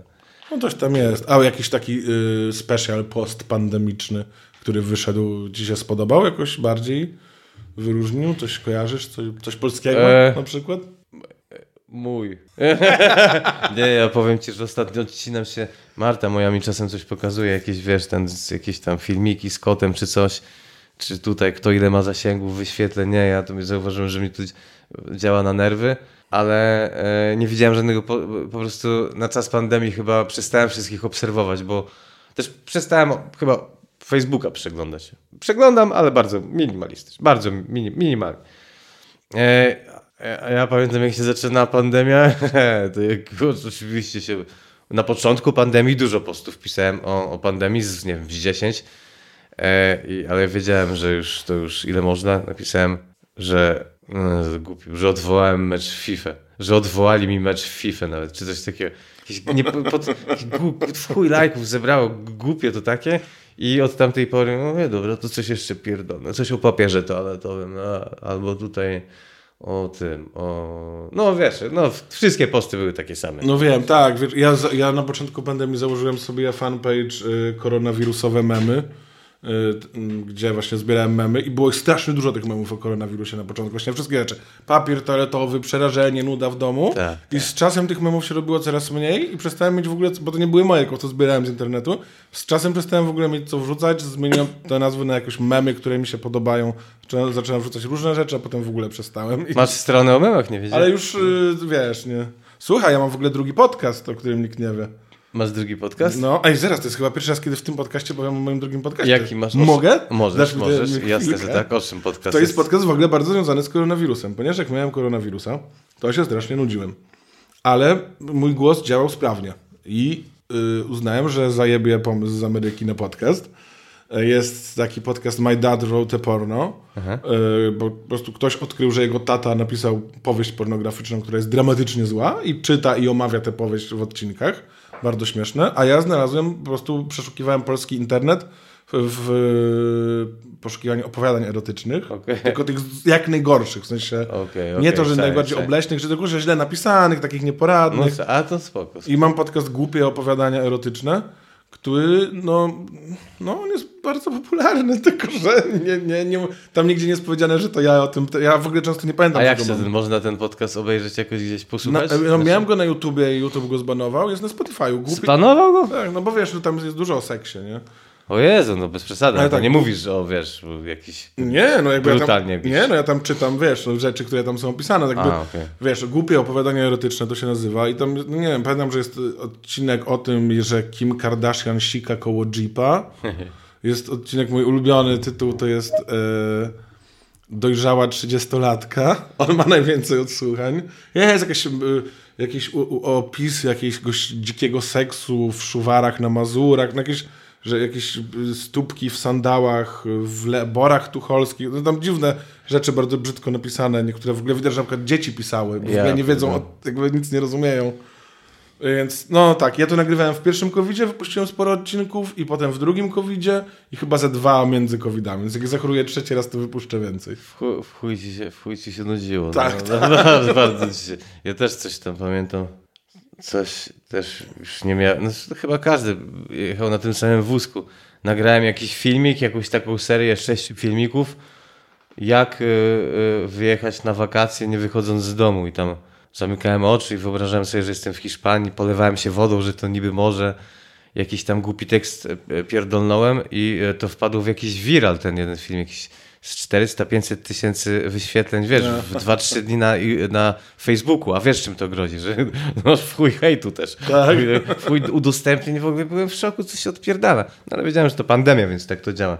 no coś tam jest. A jakiś taki y, special post-pandemiczny, który wyszedł, ci się spodobał jakoś bardziej? Wyróżnił? Coś kojarzysz? Coś, coś polskiego E. na przykład? Mój. nie, ja powiem ci, że ostatnio odcinam się. Marta moja mi czasem coś pokazuje, jakieś wiesz, ten, jakieś tam filmiki z kotem czy coś. Czy tutaj kto ile ma zasięgów, wyświetleń. Nie, ja to zauważyłem, że mi to działa na nerwy, ale e, nie widziałem żadnego. Po, po prostu na czas pandemii chyba przestałem wszystkich obserwować, bo też przestałem chyba Facebooka przeglądać. Przeglądam, ale bardzo minimalistycznie. Bardzo mini, minimalnie. E, ja pamiętam, jak się zaczyna pandemia, to jak oczywiście się... Na początku pandemii dużo postów pisałem o, o pandemii, z, nie wiem, z 10, e, i, ale wiedziałem, że już to już ile można. Napisałem, że no, głupi, że odwołałem mecz w FIFA, że odwołali mi mecz w FIFA nawet, czy coś takiego. Jakieś, nie, pod, chuj lajków zebrało, głupie to takie. I od tamtej pory mówię, dobra, to coś jeszcze pierdolę. Coś o papierze toaletowym, no, albo tutaj o tym, o... No wiesz, no wszystkie posty były takie same. No wiem, tak. Wiesz, ja, ja na początku pandemii założyłem sobie fanpage y, koronawirusowe memy, gdzie właśnie zbierałem memy i było ich strasznie dużo tych memów o koronawirusie na początku. Właśnie wszystkie rzeczy. Papier toaletowy, przerażenie, nuda w domu. Tak, I z czasem tych memów się robiło coraz mniej i przestałem mieć w ogóle, bo to nie były moje, to zbierałem z internetu. Z czasem przestałem w ogóle mieć co wrzucać, zmieniłem te nazwy na jakieś memy, które mi się podobają. Zacząłem- Zacząłem wrzucać różne rzeczy, a potem w ogóle przestałem. I... Masz stronę o memach, nie wiedziałem. Ale już, y, wiesz, nie. Słuchaj, ja mam w ogóle drugi podcast, o którym nikt nie wie. Masz drugi podcast? No, ej, zaraz, to jest chyba pierwszy raz, kiedy w tym podcaście powiem o moim drugim podcaście. Jaki masz? Mogę? Możesz, Dasz możesz. chwilkę? Jasne, że tak. O czym podcast To jest podcast w ogóle bardzo związany z koronawirusem, ponieważ jak miałem koronawirusa, to się strasznie nudziłem. Ale mój głos działał sprawnie i y, uznałem, że zajebie pomysł z Ameryki na podcast. Y, Jest taki podcast My Dad Wrote a Porno, y, bo po prostu ktoś odkrył, że jego tata napisał powieść pornograficzną, która jest dramatycznie zła i czyta i omawia tę powieść w odcinkach. Bardzo śmieszne. A ja znalazłem, po prostu przeszukiwałem polski internet w, w poszukiwaniu opowiadań erotycznych, Okej. tylko tych jak najgorszych, w sensie Okej, nie okej, to, że najbardziej obleśnych, że tylko, że źle napisanych, takich No, nieporadnych. co- a to spoko. I mam podcast Głupie opowiadania erotyczne, który, no, no on jest bardzo popularny, tylko że nie, nie, nie, tam nigdzie nie jest powiedziane, że to ja o tym, ja w ogóle często nie pamiętam. A jak się ten, można ten podcast obejrzeć jakoś gdzieś Na, posłuchać? no, miałem go na YouTubie i YouTube go zbanował, jest na Spotify'u. Głupie, Spanował go? tak, no bo wiesz, że tam jest dużo o seksie, nie? O Jezu, no bez przesady. Ale tak, nie mówisz o, wiesz, jakiś... Nie, no jakby Brutalnie ja tam, Nie, no ja tam czytam, wiesz, no, rzeczy, które tam są opisane. Tak A, okej. Wiesz, głupie opowiadania erotyczne to się nazywa i tam, no nie wiem, pamiętam, że jest odcinek o tym, że Kim Kardashian sika koło Jeepa. Jest odcinek, mój ulubiony tytuł to jest e, Dojrzała trzydziestolatka. On ma najwięcej odsłuchań. Jest jakiś, e, jakiś u, u, opis jakiegoś dzikiego seksu w szuwarach na Mazurach, no jakieś, że jakieś stópki w sandałach w le, borach tucholskich. No tam dziwne rzeczy bardzo brzydko napisane. Niektóre w ogóle widać, że na przykład dzieci pisały, bo w Ja ogóle nie wiedzą, o, jakby nic nie rozumieją. Więc no tak, ja to nagrywałem w pierwszym covidzie, wypuściłem sporo odcinków i potem w drugim covidzie i chyba ze dwa między covidami. Więc jak zachoruję trzeci raz, to wypuszczę więcej. W chuj, w chuj, ci, się, w chuj ci się nudziło. Tak, no, no, bardzo, bardzo ci się. Ja też coś tam pamiętam. Coś też już nie miałem. No, chyba każdy jechał na tym samym wózku. Nagrałem jakiś filmik, jakąś taką serię sześciu filmików, jak y, y, wyjechać na wakacje nie wychodząc z domu i tam zamykałem oczy i wyobrażałem sobie, że jestem w Hiszpanii, polewałem się wodą, że to niby morze. Jakiś tam głupi tekst e, pierdolnąłem i e, to wpadło w jakiś viral ten jeden film, jakiś 400-500 tysięcy wyświetleń, wiesz, w 2-3 dni na, na Facebooku, a wiesz czym to grozi, że masz w chuj hejtu też, Tak. w chuj udostępnień, w ogóle byłem w szoku, co się odpierdala, no ale wiedziałem, że to pandemia, więc tak to działa.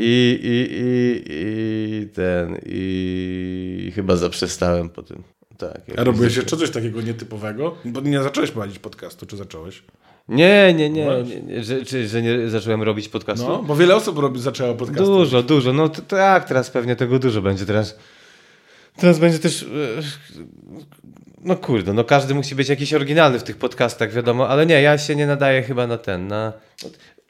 I, i, i, i ten, i chyba zaprzestałem po tym. Tak, A robiłeś jeszcze coś takiego nietypowego? Bo nie zacząłeś prowadzić podcastu, czy zacząłeś? Nie, nie, nie, nie, że, czy, że nie zacząłem robić podcastu. No, bo wiele osób robi, zaczęło podcasty. Dużo, dużo. No to, tak, teraz pewnie tego dużo będzie. Teraz, teraz będzie też. e, No kurde, no każdy musi być jakiś oryginalny w tych podcastach, wiadomo, ale nie, ja się nie nadaję chyba na ten. Na...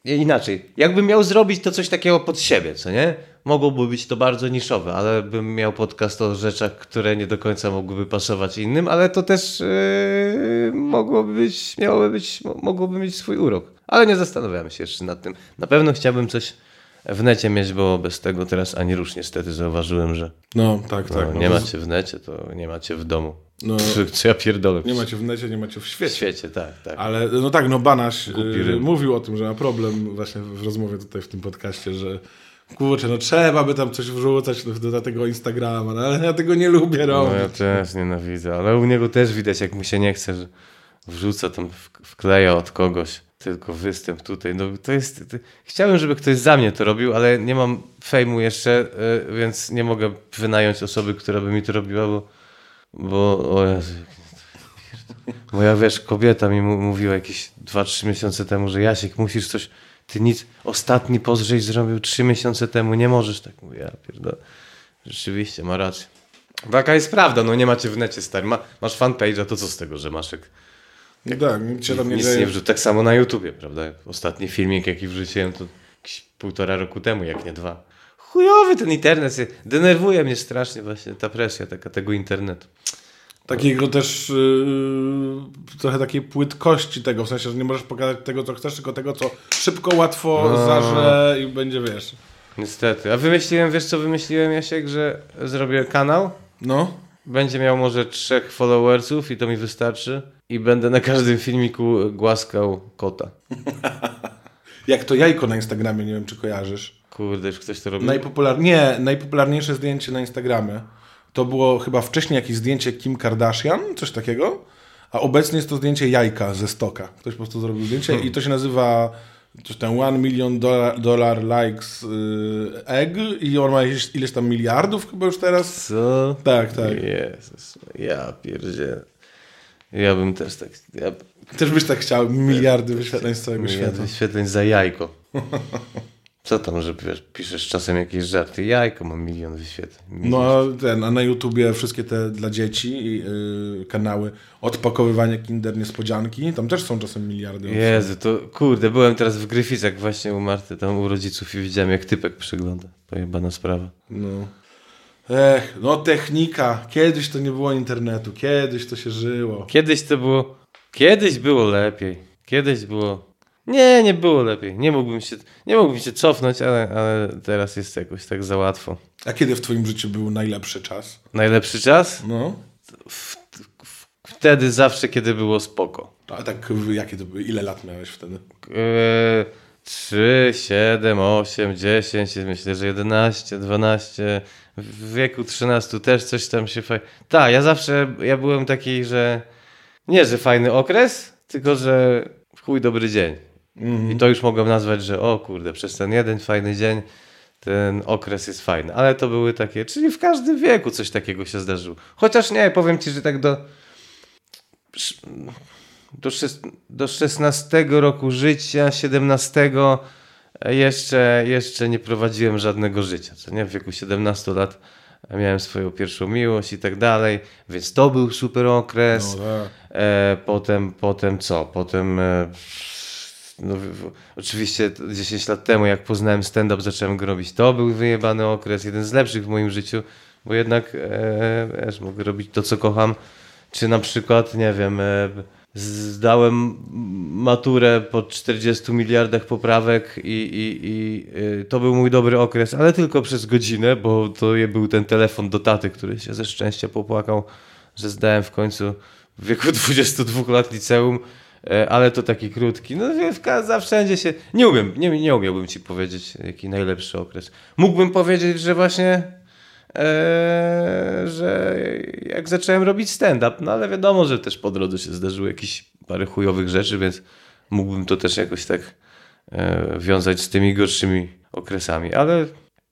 Nie, Inaczej, jakbym miał zrobić to coś takiego pod siebie, co nie? Mogłoby być to bardzo niszowe, ale bym miał podcast o rzeczach, które nie do końca mogłyby pasować innym, ale to też yy, mogłoby być, miałoby być, mo- mogłoby mieć swój urok. Ale nie zastanawiałem się jeszcze nad tym. Na pewno chciałbym coś w necie mieć, bo bez tego teraz ani rusz niestety zauważyłem, że No, tak, no, tak. No, nie to- macie w necie, to nie macie w domu. No. Co, ja pierdolę? Nie macie w necie, nie macie w w świecie. świecie, tak, tak. Ale no tak, no Banaś y, ryb. mówił o tym, że ma problem właśnie w rozmowie tutaj w tym podcaście, że kurczę, no trzeba by tam coś wrzucać do, do tego Instagrama, no, ale ja tego nie lubię No robić. ja też nienawidzę, ale u niego też widać, jak mu się nie chce, że wrzuca tam, wkleja od kogoś tylko występ tutaj. No to jest... To, chciałem, żeby ktoś za mnie to robił, ale nie mam fejmu jeszcze, y, więc nie mogę wynająć osoby, która by mi to robiła, bo... Bo, o Jezu, Moja, wiesz, kobieta mi mówiła jakieś 2-3 miesiące temu, że Jasiek, musisz coś... Ty nic... Ostatni post żeś zrobił 3 miesiące temu, nie możesz tak. Mówię, ja pierdolę. Rzeczywiście, ma rację. Taka jest prawda, no nie macie w necie, stary. Ma, masz fanpage'a, to co z tego, że masz jak No tak, nic się tam nie nic nie wrzuć. Tak samo na YouTubie, prawda? Ostatni filmik, jaki wrzuciłem, to półtora roku temu, jak nie dwa. Chujowy ten internet, denerwuje mnie strasznie właśnie ta presja taka tego internetu. Takiego też yy, trochę takiej płytkości tego, w sensie, że nie możesz pokazać tego, co chcesz, tylko tego, co szybko, łatwo No. zarze i będzie, wiesz. Niestety. A wymyśliłem, wiesz co wymyśliłem, Jasiek, że zrobię kanał, No, będzie miał może trzech followersów i to mi wystarczy i będę na każdym filmiku głaskał kota. jak to jajko na Instagramie, nie wiem, czy kojarzysz. Kurde, już ktoś to robi. Najpopular... Nie, najpopularniejsze zdjęcie na Instagramie to było chyba wcześniej jakieś zdjęcie Kim Kardashian, coś takiego, a obecnie jest to zdjęcie jajka ze stoka. Ktoś po prostu zrobił zdjęcie i to się nazywa coś tam one million dollar, dollar likes y, egg i on ma ileś, ileś tam miliardów chyba już teraz. Co? Tak, tak. Jezus, ja pierdzie. Ja bym też tak... Ja, Też byś tak chciał miliardy wyświetleń z całego ja świata. wyświetleń za jajko. Co tam, że wiesz, piszesz czasem jakieś żarty? Jajko mam milion wyświetleń. No a ten, a na YouTubie wszystkie te dla dzieci y, kanały odpakowywanie Kinder Niespodzianki, tam też są czasem miliardy. Jezu, to kurde, byłem teraz w Gryficach właśnie u Marty, tam u rodziców i widziałem jak typek przygląda. Pojebana sprawa. No. Ech, no technika. Kiedyś to nie było internetu, kiedyś to się żyło. Kiedyś to było... Kiedyś było lepiej. Kiedyś było... Nie, nie było lepiej. Nie mógłbym się, nie mógłbym się cofnąć, ale, ale teraz jest jakoś tak za łatwo. A kiedy w twoim życiu był najlepszy czas? Najlepszy czas? No. Wtedy zawsze, kiedy było spoko. A tak w- jakie to były? Ile lat miałeś wtedy? Eee, 3, 7, 8, 10, myślę, że 11, 12, w wieku 13 też coś tam się fajnie... Tak, ja zawsze, ja byłem taki, że nie, że fajny okres, tylko, że w chuj dobry dzień. I to już mogłem nazwać, że o kurde, przez ten jeden fajny dzień ten okres jest fajny. Ale to były takie, czyli w każdym wieku coś takiego się zdarzyło. Chociaż nie, powiem ci, że tak do do, szes- do 16 roku życia, 17 jeszcze, jeszcze nie prowadziłem żadnego życia. Co nie? W wieku 17 lat miałem swoją pierwszą miłość i tak dalej, więc to był super okres. No tak. E, potem, potem co? Potem e, no, oczywiście 10 lat temu, jak poznałem stand-up, zacząłem go robić. To był wyjebany okres, jeden z lepszych w moim życiu, bo jednak e, wiesz, mogę robić to, co kocham. Czy na przykład, nie wiem, e, zdałem maturę po 40 miliardach poprawek i, i, i y, to był mój dobry okres, ale tylko przez godzinę, bo to był ten telefon do taty, który się ze szczęścia popłakał, że zdałem w końcu w wieku 22 lat liceum, e, ale to taki krótki. No w za wszędzie się... Nie umiem, nie, nie umiałbym ci powiedzieć, jaki najlepszy okres. Mógłbym powiedzieć, że właśnie Eee, że jak zacząłem robić stand-up, no ale wiadomo, że też po drodze się zdarzyło jakieś parę chujowych rzeczy, więc mógłbym to też jakoś tak e, wiązać z tymi gorszymi okresami, ale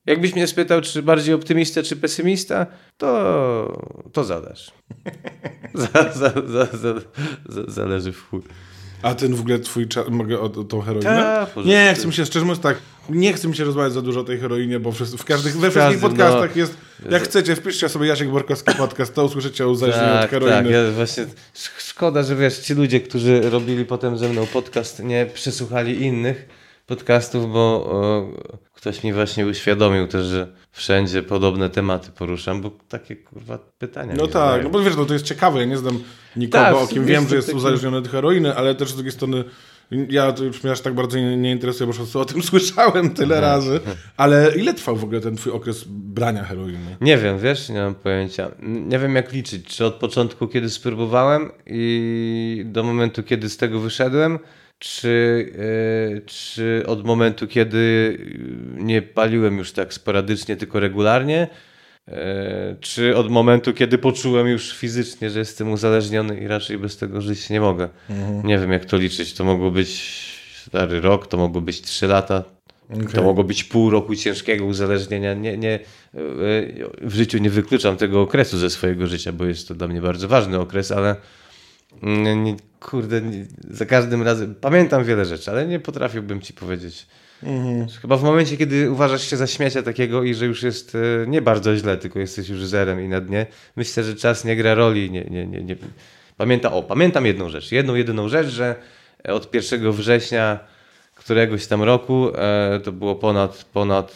jakbyś mnie spytał, czy bardziej optymista, czy pesymista, to, to zadasz. za, za, za, zależy w chuj. A ten w ogóle twój czas, mogę o, o tą heroinę? Ta, nie, chcę mi się, szczerze mówiąc tak, nie chcę mi się rozmawiać za dużo o tej heroinie, bo w, każdych, we wszystkich podcastach no, jest, jak chcecie, wpiszcie sobie Jasiek Borkowski podcast, to usłyszycie o uzależnieniu tak, od heroiny. Tak, ja właśnie, szkoda, że wiesz, ci ludzie, którzy robili potem ze mną podcast, nie przesłuchali innych podcastów, bo o, ktoś mi właśnie uświadomił też, że wszędzie podobne tematy poruszam, bo takie kurwa pytania. No tak, no bo wiesz, no to jest ciekawe, ja nie znam nikogo, tak, o kim wiem, że jest taki... uzależniony od heroiny, ale też z drugiej strony ja to już mnie aż tak bardzo nie, nie interesuje, bo o tym słyszałem tyle razy. Ale ile trwał w ogóle ten twój okres brania heroiny? Nie wiem, wiesz, nie mam pojęcia. Nie wiem jak liczyć, czy od początku, kiedy spróbowałem i do momentu, kiedy z tego wyszedłem, czy, yy, czy od momentu, kiedy nie paliłem już tak sporadycznie, tylko regularnie, E, czy od momentu, kiedy poczułem już fizycznie, że jestem uzależniony i raczej bez tego żyć nie mogę. Mhm. Nie wiem, jak to liczyć. To mogło być stary rok, to mogło być trzy lata, okay. to mogło być pół roku ciężkiego uzależnienia. Nie, nie, e, w życiu nie wykluczam tego okresu ze swojego życia, bo jest to dla mnie bardzo ważny okres, ale nie, kurde, nie, za każdym razem pamiętam wiele rzeczy, ale nie potrafiłbym ci powiedzieć Mhm. Chyba w momencie, kiedy uważasz się za śmiecia takiego i że już jest e, nie bardzo źle, tylko jesteś już zerem i na dnie, myślę, że czas nie gra roli. Nie, nie, nie, nie. Pamięta, o, pamiętam jedną rzecz. Jedną, jedyną rzecz, że od 1 września któregoś tam roku, e, to było ponad, ponad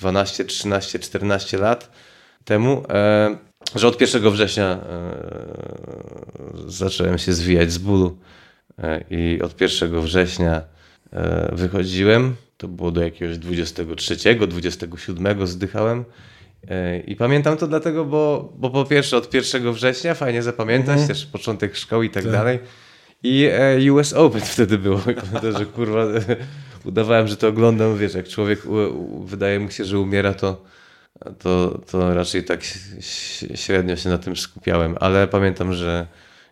12, 13, 14 lat temu, e, że od 1 września zacząłem się zwijać z bólu i od 1 września E, wychodziłem, to było do jakiegoś 23, 27 zdychałem. E, I pamiętam to dlatego, bo, bo po pierwsze od 1 września fajnie zapamiętać, mm. też początek szkoły i tak, tak. dalej. I e, US Open wtedy było. Pamiętam, że kurwa udawałem, że to oglądam, wiesz, jak człowiek wydaje mu się, że umiera, to, to, to raczej tak średnio się na tym skupiałem. Ale pamiętam, że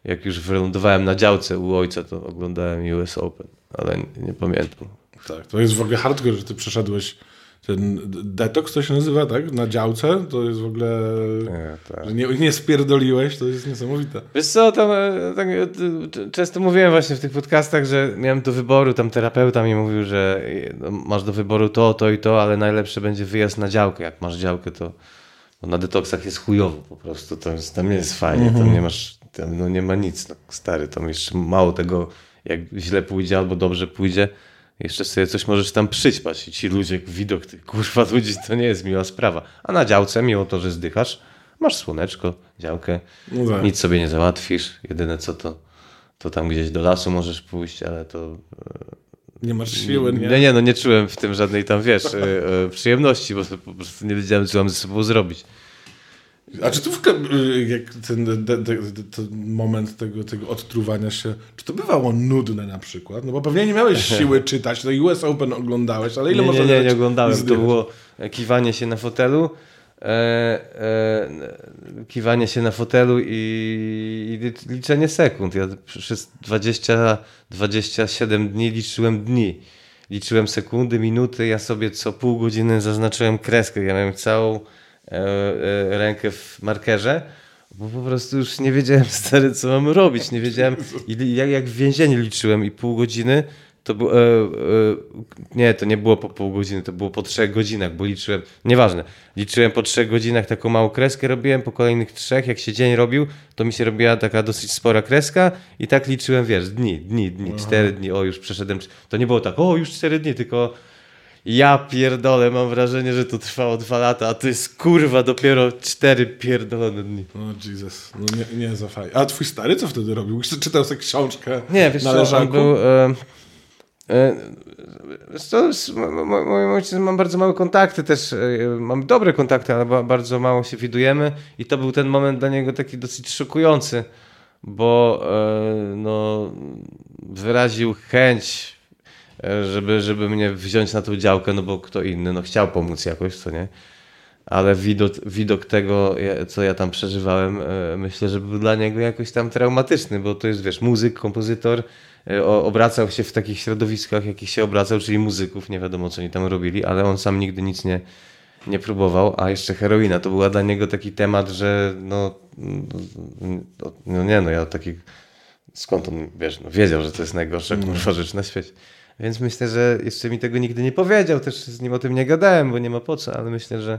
jak już wylądowałem na działce u ojca, to oglądałem US Open ale nie pamiętam. Tak, to jest w ogóle hardcore, że ty przeszedłeś ten detoks to się nazywa, tak? Na działce, to jest w ogóle, nie, tak. że nie, nie spierdoliłeś, to jest niesamowite. Wiesz co, tam, e, tak, e, często mówiłem właśnie w tych podcastach, że miałem do wyboru, tam terapeuta mi mówił, że no, masz do wyboru to, to i to, ale najlepsze będzie wyjazd na działkę. Jak masz działkę, to na detoksach jest chujowo po prostu, to jest, tam nie jest fajnie, tam mhm. nie masz, tam no nie ma nic, no, stary, tam jeszcze mało tego jak źle pójdzie albo dobrze pójdzie, jeszcze sobie coś możesz tam przyćpać i ci ludzie, widok tych kurwa ludzi, to nie jest miła sprawa. A na działce, mimo to, że zdychasz, masz słoneczko, działkę, no tak. nic sobie nie załatwisz. Jedyne co to, to tam gdzieś do lasu możesz pójść, ale to... E, nie masz siły, nie? Nie, nie, no nie czułem w tym żadnej tam, wiesz, e, e, przyjemności, bo po prostu nie wiedziałem, co mam ze sobą zrobić. A czy to w ogóle, y, jak ten, de, de, de, ten moment tego, tego odtruwania się, czy to bywało nudne na przykład? No bo pewnie nie miałeś siły czytać, no i US Open oglądałeś, ale ile nie, można nie, nie, nie oglądałem. To zdychać? było kiwanie się na fotelu. E, e, kiwanie się na fotelu i, i liczenie sekund. Ja przez 20, 27 dni liczyłem dni. Liczyłem sekundy, minuty. Ja sobie co pół godziny zaznaczyłem kreskę. Ja miałem całą rękę w markerze. Bo po prostu już nie wiedziałem stary, co mam robić. Nie wiedziałem. Jak, jak w więzieniu liczyłem i pół godziny, to było. E, e, nie, to nie było po pół godziny, to było po trzech godzinach, bo liczyłem. Nieważne. Liczyłem po trzech godzinach taką małą kreskę, robiłem po kolejnych trzech. Jak się dzień robił, to mi się robiła taka dosyć spora kreska i tak liczyłem, wiesz, dni, dni, dni, cztery dni. O, już przeszedłem. To nie było tak, o, już cztery dni, tylko. Ja pierdolę, mam wrażenie, że to trwało dwa lata, a to jest kurwa dopiero cztery pierdolone dni. O Jesus, no nie, nie za fajnie. A twój stary co wtedy robił? Czytał sobie książkę Nie, wiesz na co, on był... E, e, mo- mo- moim ojcem mam bardzo małe kontakty też, e, mam dobre kontakty, ale ba- bardzo mało się widujemy i to był ten moment dla niego taki dosyć szokujący, bo e, no, wyraził chęć, żeby, żeby mnie wziąć na tą działkę, no bo kto inny, no chciał pomóc jakoś, co nie? Ale widok, widok tego, co ja tam przeżywałem, e, myślę, że był dla niego jakoś tam traumatyczny, bo to jest, wiesz, muzyk, kompozytor, e, obracał się w takich środowiskach, jakich się obracał, czyli muzyków, nie wiadomo, co oni tam robili, ale on sam nigdy nic nie, nie próbował, a jeszcze heroina, to była dla niego taki temat, że no, no, no nie no, ja taki, skąd on, wiesz, no, wiedział, że to jest najgorsza kurwa rzecz na świecie. Więc myślę, że jeszcze mi tego nigdy nie powiedział, też z nim o tym nie gadałem, bo nie ma po co, ale myślę, że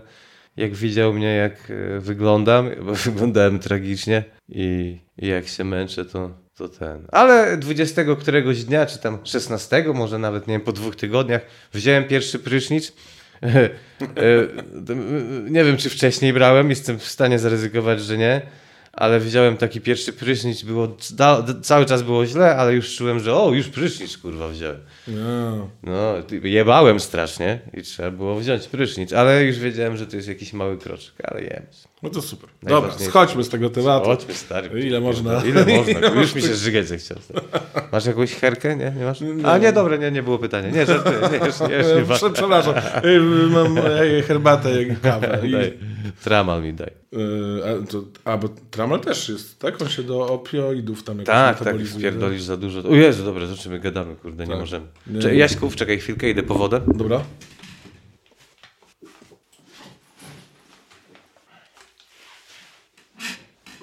jak widział mnie, jak e, wyglądam, bo wyglądałem tragicznie i, i jak się męczę, to, to ten. Ale 20 któregoś dnia, czy tam 16, może nawet, nie wiem, po dwóch tygodniach, wziąłem pierwszy prysznic. E, e, nie wiem, czy wcześniej brałem, jestem w stanie zaryzykować, że nie. Ale wziąłem taki pierwszy prysznic, było, da, cały czas było źle, ale już czułem, że o, już prysznic kurwa wziąłem. No. No, jebałem strasznie i trzeba było wziąć prysznic, ale już wiedziałem, że to jest jakiś mały kroczek, ale jem. No to super. Dobra, schodźmy z tego tematu. Chodźmy stary. Ile można? Ile można? Ile już mi się żygać zechciał. Masz jakąś herkę? Nie? Nie masz? A nie, dobra, nie, nie było pytania. Nie, żartuję. Nie, już, nie, już nie prze- Przepraszam, mam herbatę kawę. I, Daj. Tramal mi daj. e, a, to, a, bo tramal też jest, tak? On się do opioidów tam jakoś Tak, tak, spierdolisz za dużo. O Jezu, dobra, o czym my gadamy, kurde, nie Tak. możemy. Nie. Jaśków, czekaj chwilkę, idę po wodę. Dobra.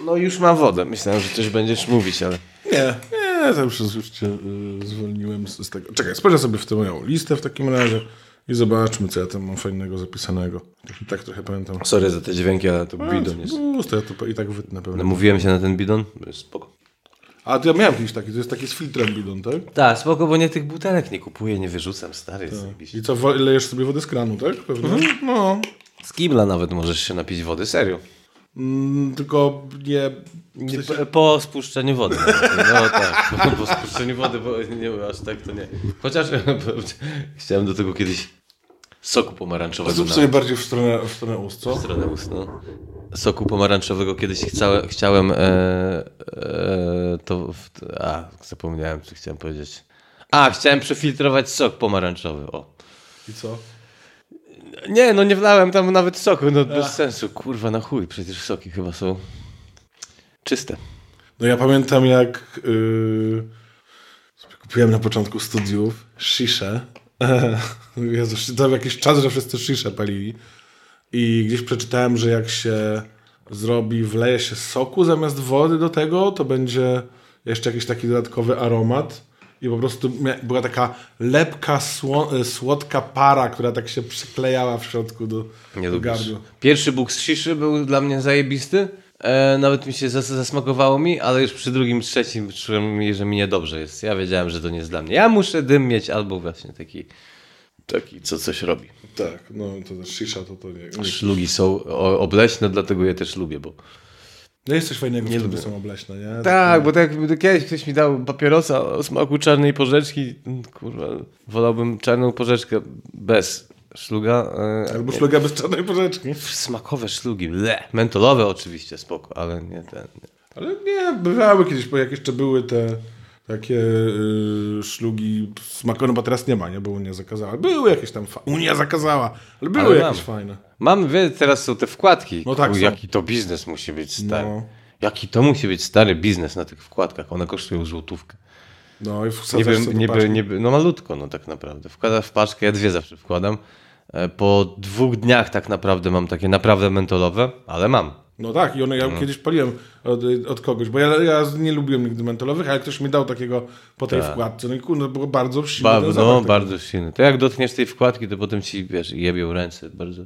No już mam wodę. Myślałem, że coś będziesz mówić, ale... Nie, nie, to już, już cię y, zwolniłem z, z tego. Czekaj, spojrzę sobie w tę moją listę w takim razie i zobaczmy, co ja tam mam fajnego zapisanego. Tak, tak trochę pamiętam. Sorry za te dźwięki, ale to bidon jest. No, to ja to i tak wytnę pewnie. No, mówiłem się na ten bidon? Spoko. A to ja miałem kiedyś taki, to jest taki z filtrem bidon, tak? Tak, spoko, bo nie tych butelek nie kupuję, nie wyrzucam, stary. jest zajebiście. I co, lejesz sobie wodę z kranu, tak? Pewnie? No, Z kibla nawet możesz się napić wody, serio. Mm, tylko nie... Nie, po, po spuszczeniu wody. No tak, po, po spuszczeniu wody, bo nie aż tak to nie. Chociaż chciałem do tego kiedyś soku pomarańczowego Zrób sobie bardziej w stronę, w stronę ust, co? stronę ust. No. Soku pomarańczowego kiedyś chciałem, chciałem e, e, to. W, a, zapomniałem, co chciałem powiedzieć. A, chciałem przefiltrować sok pomarańczowy. O. I co? Nie, no nie wlałem tam nawet soku, no bez sensu. Kurwa, na chuj, przecież soki chyba są czyste. No ja pamiętam jak yy, kupiłem na początku studiów sziszę. Jezu, to jakiś czas, że wszyscy sziszę palili. I gdzieś przeczytałem, że jak się zrobi, wleje się soku zamiast wody do tego, to będzie jeszcze jakiś taki dodatkowy aromat. I po prostu była taka lepka, sło- słodka para, która tak się przyklejała w środku do, Nie do gardła. Pierwszy Bóg z Shiszy był dla mnie zajebisty. E, nawet mi się zas zasmakowało mi, ale już przy drugim, trzecim czułem, że mi niedobrze jest. Ja wiedziałem, że to nie jest dla mnie. Ja muszę dym mieć albo właśnie taki, taki co coś robi. Tak, no to też shisha to, to nie. nie. Szlugi są obleśne, dlatego je też lubię, bo... No jest coś fajnego, nie lubię. są obleśne, nie? Tak, bo tak jakby kiedyś ktoś mi dał papierosa o smaku czarnej porzeczki, kurwa, wolałbym czarną porzeczkę bez szluga. e, Albo szluga bez czarnej porzeczki. Smakowe szlugi, le. Mentolowe oczywiście, spoko, ale nie ten. Nie. Ale nie, bywały kiedyś, bo jak jeszcze były te takie y, szlugi smakowe, bo teraz nie ma, nie? Bo Unia zakazała. Były jakieś tam, Unia zakazała, ale były Ale jakieś mamy. fajne. Mam, wie, teraz są te wkładki. No tak są. Jaki to biznes musi być stary. No. Jaki to musi być stary biznes na tych wkładkach. One kosztują złotówkę. No i wsadzasz Niby, niby, niby, no malutko, no tak naprawdę. Wkładasz w paczkę, ja dwie zawsze wkładam. E, Po dwóch dniach tak naprawdę mam takie naprawdę mentolowe, ale mam. No tak, i one, ja kiedyś paliłem od, od kogoś, bo ja, ja nie lubiłem nigdy mentolowych, ale ktoś mi dał takiego po tej wkładce. No i kurde, było bardzo silne. Ba, no, bardzo silny. To jak dotkniesz tej wkładki, to potem ci, wiesz, jebią ręce bardzo.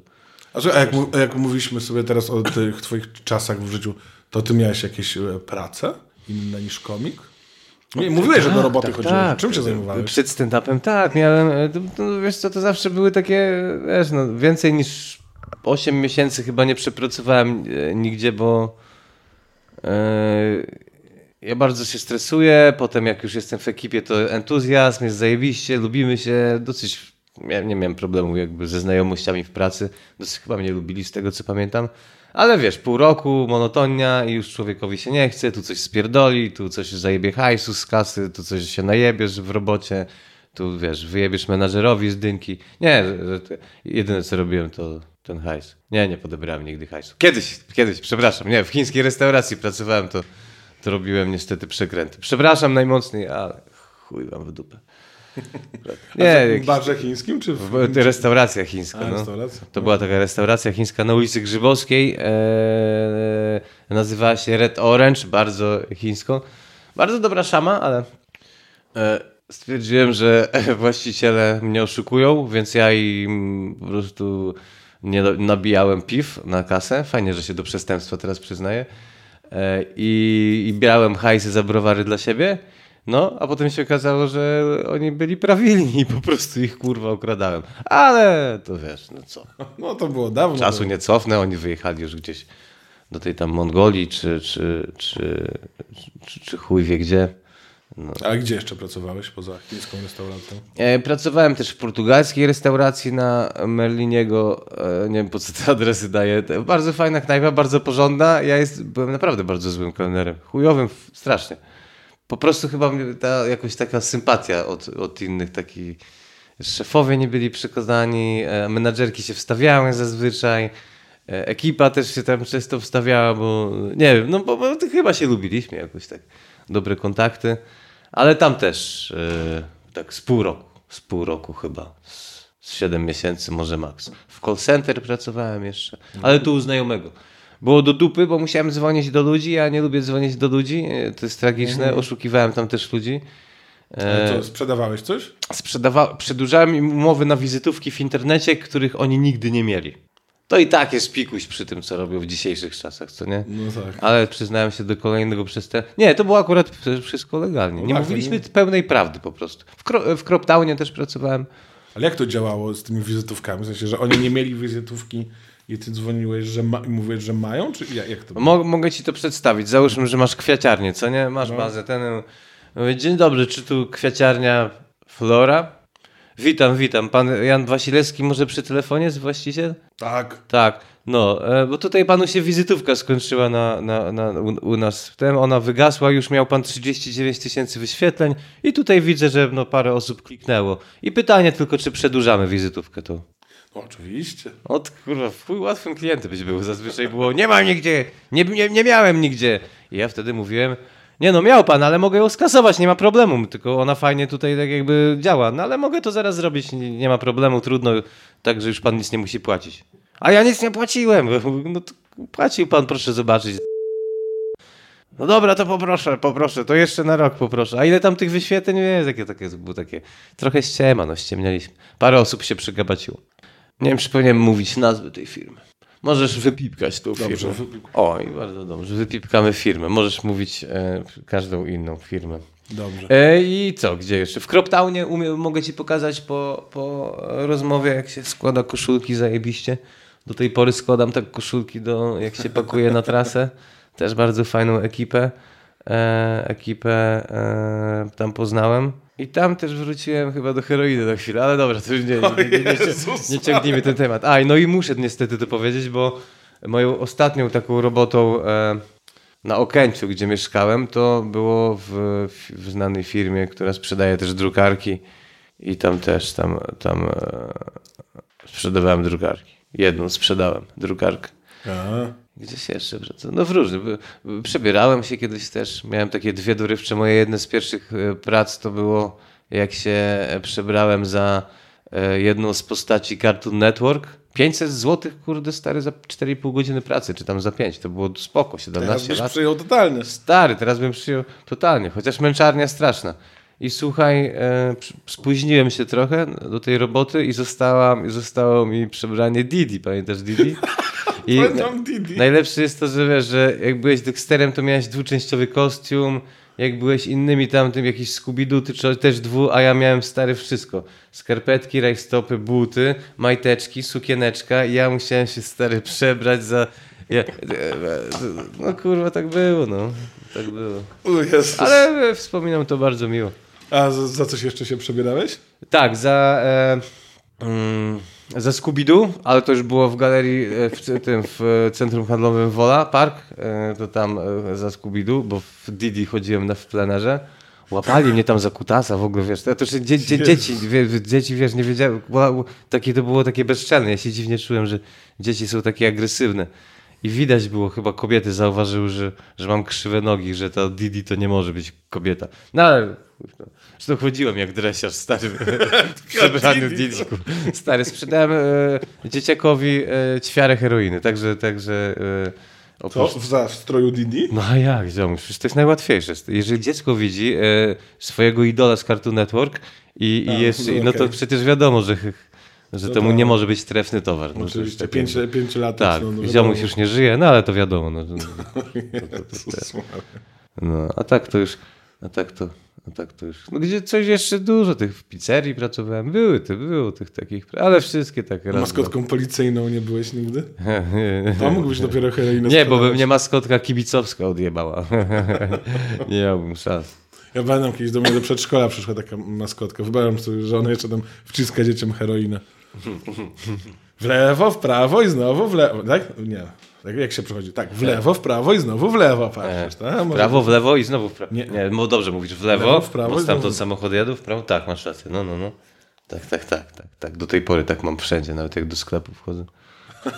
A, że, a jak, a jak mówiliśmy sobie teraz o tych twoich czasach w życiu, to ty miałeś jakieś e, prace inne niż komik? Nie, mówiłeś, że do roboty chodziłeś. Czym się zajmowałeś? Przed stand-upem tak, miałem, to, wiesz co, to zawsze były takie, wiesz, no, więcej niż 8 miesięcy chyba nie przepracowałem e, nigdzie, bo e, ja bardzo się stresuję, potem jak już jestem w ekipie, to entuzjazm, jest zajebiście, lubimy się, dosyć, ja nie miałem problemu jakby ze znajomościami w pracy, dosyć chyba mnie lubili z tego, co pamiętam, ale wiesz, pół roku, monotonia i już człowiekowi się nie chce, tu coś spierdoli, tu coś zajebie hajsu z kasy, tu coś się najebiesz w robocie, tu wiesz, wyjebiesz menadżerowi z dynki. Nie, jedyne co robiłem to ten hajs. Nie, nie podobrałem nigdy hajsu. Kiedyś, kiedyś, przepraszam, nie, w chińskiej restauracji pracowałem, to, to robiłem niestety przekręty. Przepraszam najmocniej, ale chuj wam w dupę. Nie, W barze chińskim, czy w... w, restauracja chińska. A, no. restauracja. To była taka restauracja chińska na ulicy Grzybowskiej. E, nazywała się Red Orange, bardzo chińsko. Bardzo dobra szama, ale e, stwierdziłem, że właściciele mnie oszukują, więc ja im po prostu nie nabijałem piw na kasę. Fajnie, że się do przestępstwa teraz przyznaję. E, I, I brałem hajsy za browary dla siebie. No, a potem się okazało, że oni byli prawilni i po prostu ich kurwa okradałem. Ale to wiesz, no co. No to było dawno. Czasu nie cofnę, oni wyjechali już gdzieś do tej tam Mongolii, czy, czy, czy, czy, czy chuj wie gdzie. Ale gdzie jeszcze pracowałeś poza chińską restauracją? E, Pracowałem też w portugalskiej restauracji na Merliniego. E, Nie wiem po co te adresy daję. Bardzo fajna knajpa, bardzo porządna. Ja jest, byłem naprawdę bardzo złym kelnerem. Chujowym, strasznie. Po prostu chyba mnie ta jakoś taka sympatia od, od innych taki. Szefowie nie byli przekonani, e, menadżerki się wstawiały zazwyczaj. Ekipa też się tam często wstawiała, bo nie wiem, no bo, bo chyba się lubiliśmy jakoś tak. Dobre kontakty. Ale tam też e, tak z pół roku, z pół roku chyba, z, z 7 miesięcy może maks. W call center pracowałem jeszcze, ale tu u znajomego. Było do dupy, bo musiałem dzwonić do ludzi, ja nie lubię dzwonić do ludzi, e, to jest tragiczne, oszukiwałem tam też ludzi. Ale to sprzedawałeś coś? Sprzedawa- przedłużałem im umowy na wizytówki w internecie, których oni nigdy nie mieli. To i tak jest pikuś przy tym, co robią w dzisiejszych czasach, co nie? No tak. Ale przyznałem się do kolejnego przestępstwa. Nie, to było akurat wszystko legalnie. Nie tak, mówiliśmy to pełnej prawdy po prostu. W, Kro- w Croptownie też pracowałem. Ale jak to działało z tymi wizytówkami? W sensie, że oni nie mieli wizytówki i ty dzwoniłeś, że ma, i mówiłeś, że mają? Czy jak, to? Mo- mogę ci to przedstawić. Załóżmy, że masz kwiaciarnię, co nie? Masz No. bazę. Ten... Dzień dobry, czy tu kwiaciarnia Flora? Witam, witam. Pan Jan Wasilewski może przy telefonie jest właściciel? Tak. Tak, no, e, bo tutaj panu się wizytówka skończyła na, na, na, u, u nas. Wtem ona wygasła, już miał pan 39 tysięcy wyświetleń i tutaj widzę, że no, parę osób kliknęło. I pytanie tylko, czy przedłużamy wizytówkę tu. No, oczywiście. Od kurwa, chuj łatwym klientem byś był. Zazwyczaj było, nie ma nigdzie, nie, nie, nie miałem nigdzie. I ja wtedy mówiłem, nie no, miał pan, ale mogę ją skasować, nie ma problemu, tylko ona fajnie tutaj tak jakby działa. No ale mogę to zaraz zrobić, nie, nie ma problemu, trudno, tak, że już pan nic nie musi płacić. A ja nic nie płaciłem. No płacił pan, proszę zobaczyć. No dobra, to poproszę, poproszę, to jeszcze na rok poproszę. A ile tam tych wyświetleń jest? Jakie takie, było takie, trochę ściema, no ściemnialiśmy. Parę osób się przygabaciło. Nie wiem, czy powinienem mówić nazwy tej firmy. Możesz wypipkać tą Dobrze, firmę. O, i bardzo dobrze. Wypipkamy firmę. Możesz mówić e, każdą inną firmę. Dobrze. E, I co, gdzie jeszcze? W Croptownie mogę ci pokazać po, po rozmowie, jak się składa koszulki zajebiście. Do tej pory składam tak koszulki, do, jak się pakuje na trasę. Też bardzo fajną ekipę. E, ekipę e, tam poznałem. I tam też wróciłem chyba do heroiny na chwilę, ale dobra, to już nie, nie, nie, nie, ciągnijmy ten temat. A, no i muszę niestety to powiedzieć, bo moją ostatnią taką robotą e, na Okęciu, gdzie mieszkałem, to było w, w znanej firmie, która sprzedaje też drukarki i tam też, tam, tam sprzedawałem drukarki. Jedną sprzedałem, drukarkę. A, Gdzieś jeszcze. No w różnych. Przebierałem się kiedyś też. Miałem takie dwie dorywcze. Moje jedne z pierwszych e, prac to było, jak się e, przebrałem za e, jedną z postaci Cartoon Network. 500 zł, kurde, stary, za 4,5 godziny pracy, czy tam za 5. To było spoko, teraz 17 byś lat. przyjął totalnie. Stary, teraz bym przyjął totalnie, chociaż męczarnia straszna. I słuchaj, e, spóźniłem się trochę do tej roboty i została, i zostało mi przebranie Didi. Pamiętasz Didi? I Pamiętam Didi. najlepsze jest to, że wiesz, że jak byłeś Dexterem, to miałeś dwuczęściowy kostium. Jak byłeś innymi tamtym, jakiś Scooby-Doo, czy- też dwu, a ja miałem stary wszystko. Skarpetki, rajstopy, buty, majteczki, sukieneczka i ja musiałem się stary przebrać za... Ja, no kurwa, tak było, no. Tak było. Ale wspominam to bardzo miło. A za, za coś jeszcze się przebierałeś? Tak, za, e, mm, za Scooby-Doo, ale to już było w galerii e, w, tym, w centrum handlowym Wola Park, e, to tam e, za Scooby-Doo, bo w Didi chodziłem na w plenerze. Łapali mnie tam za kutasa w ogóle, wiesz, to też dzie, dzie, dzieci, wie, dzieci, wiesz, nie wiedziały, była- takie, to było takie bezczelne, ja się dziwnie czułem, że dzieci są takie agresywne. I widać było, chyba kobiety zauważyły, że, że mam krzywe nogi, że ta Didi to nie może być kobieta. No ale, zresztą chodziłem jak dresiarz stary w przebraniu Didi. Didiku. Stary, sprzedałem e, dzieciakowi e, ćwiarę heroiny, także, także e, Co? oprócz... W, za, w stroju Didi? No a jak, ziomuś? Przecież to jest najłatwiejsze. Jeżeli dziecko widzi e, swojego idola z Cartoon Network i, A, i jeszcze, no no to przecież wiadomo, że, że No to mu tak. nie może być trefny towar. No, to jest Oczywiście, pięć, pięć lat. tak, no, no, ziomuś już nie żyje, no ale to wiadomo. No, no, Jezus Maria. no, a tak to już, a tak to, a tak to już. No gdzie coś jeszcze dużo, tych w pizzerii pracowałem, były te, było tych takich, ale wszystkie tak raz. Maskotką policyjną nie byłeś nigdy? To mógłbyś dopiero heroinę Nie, bo by mnie maskotka kibicowska odjebała. nie miałbym szans. Ja pamiętam, kiedyś do mnie do przedszkola przyszła taka maskotka. Wyobrażam sobie, że ona jeszcze tam wciska dzieciom heroinę. W lewo, w prawo i znowu w lewo. Tak? Nie. Tak jak się przechodzi? Tak, w lewo, w prawo i znowu w lewo. Patrzysz, tak? Może- Prawo, w lewo i znowu w prawo. Nie. Nie, no dobrze mówisz, w lewo, Lewo, w prawo bo stamtąd samochody jadą, w prawo, tak, masz rację, no, no, no. Tak, tak, tak, tak, tak. Do tej pory tak mam wszędzie, nawet jak do sklepu wchodzę.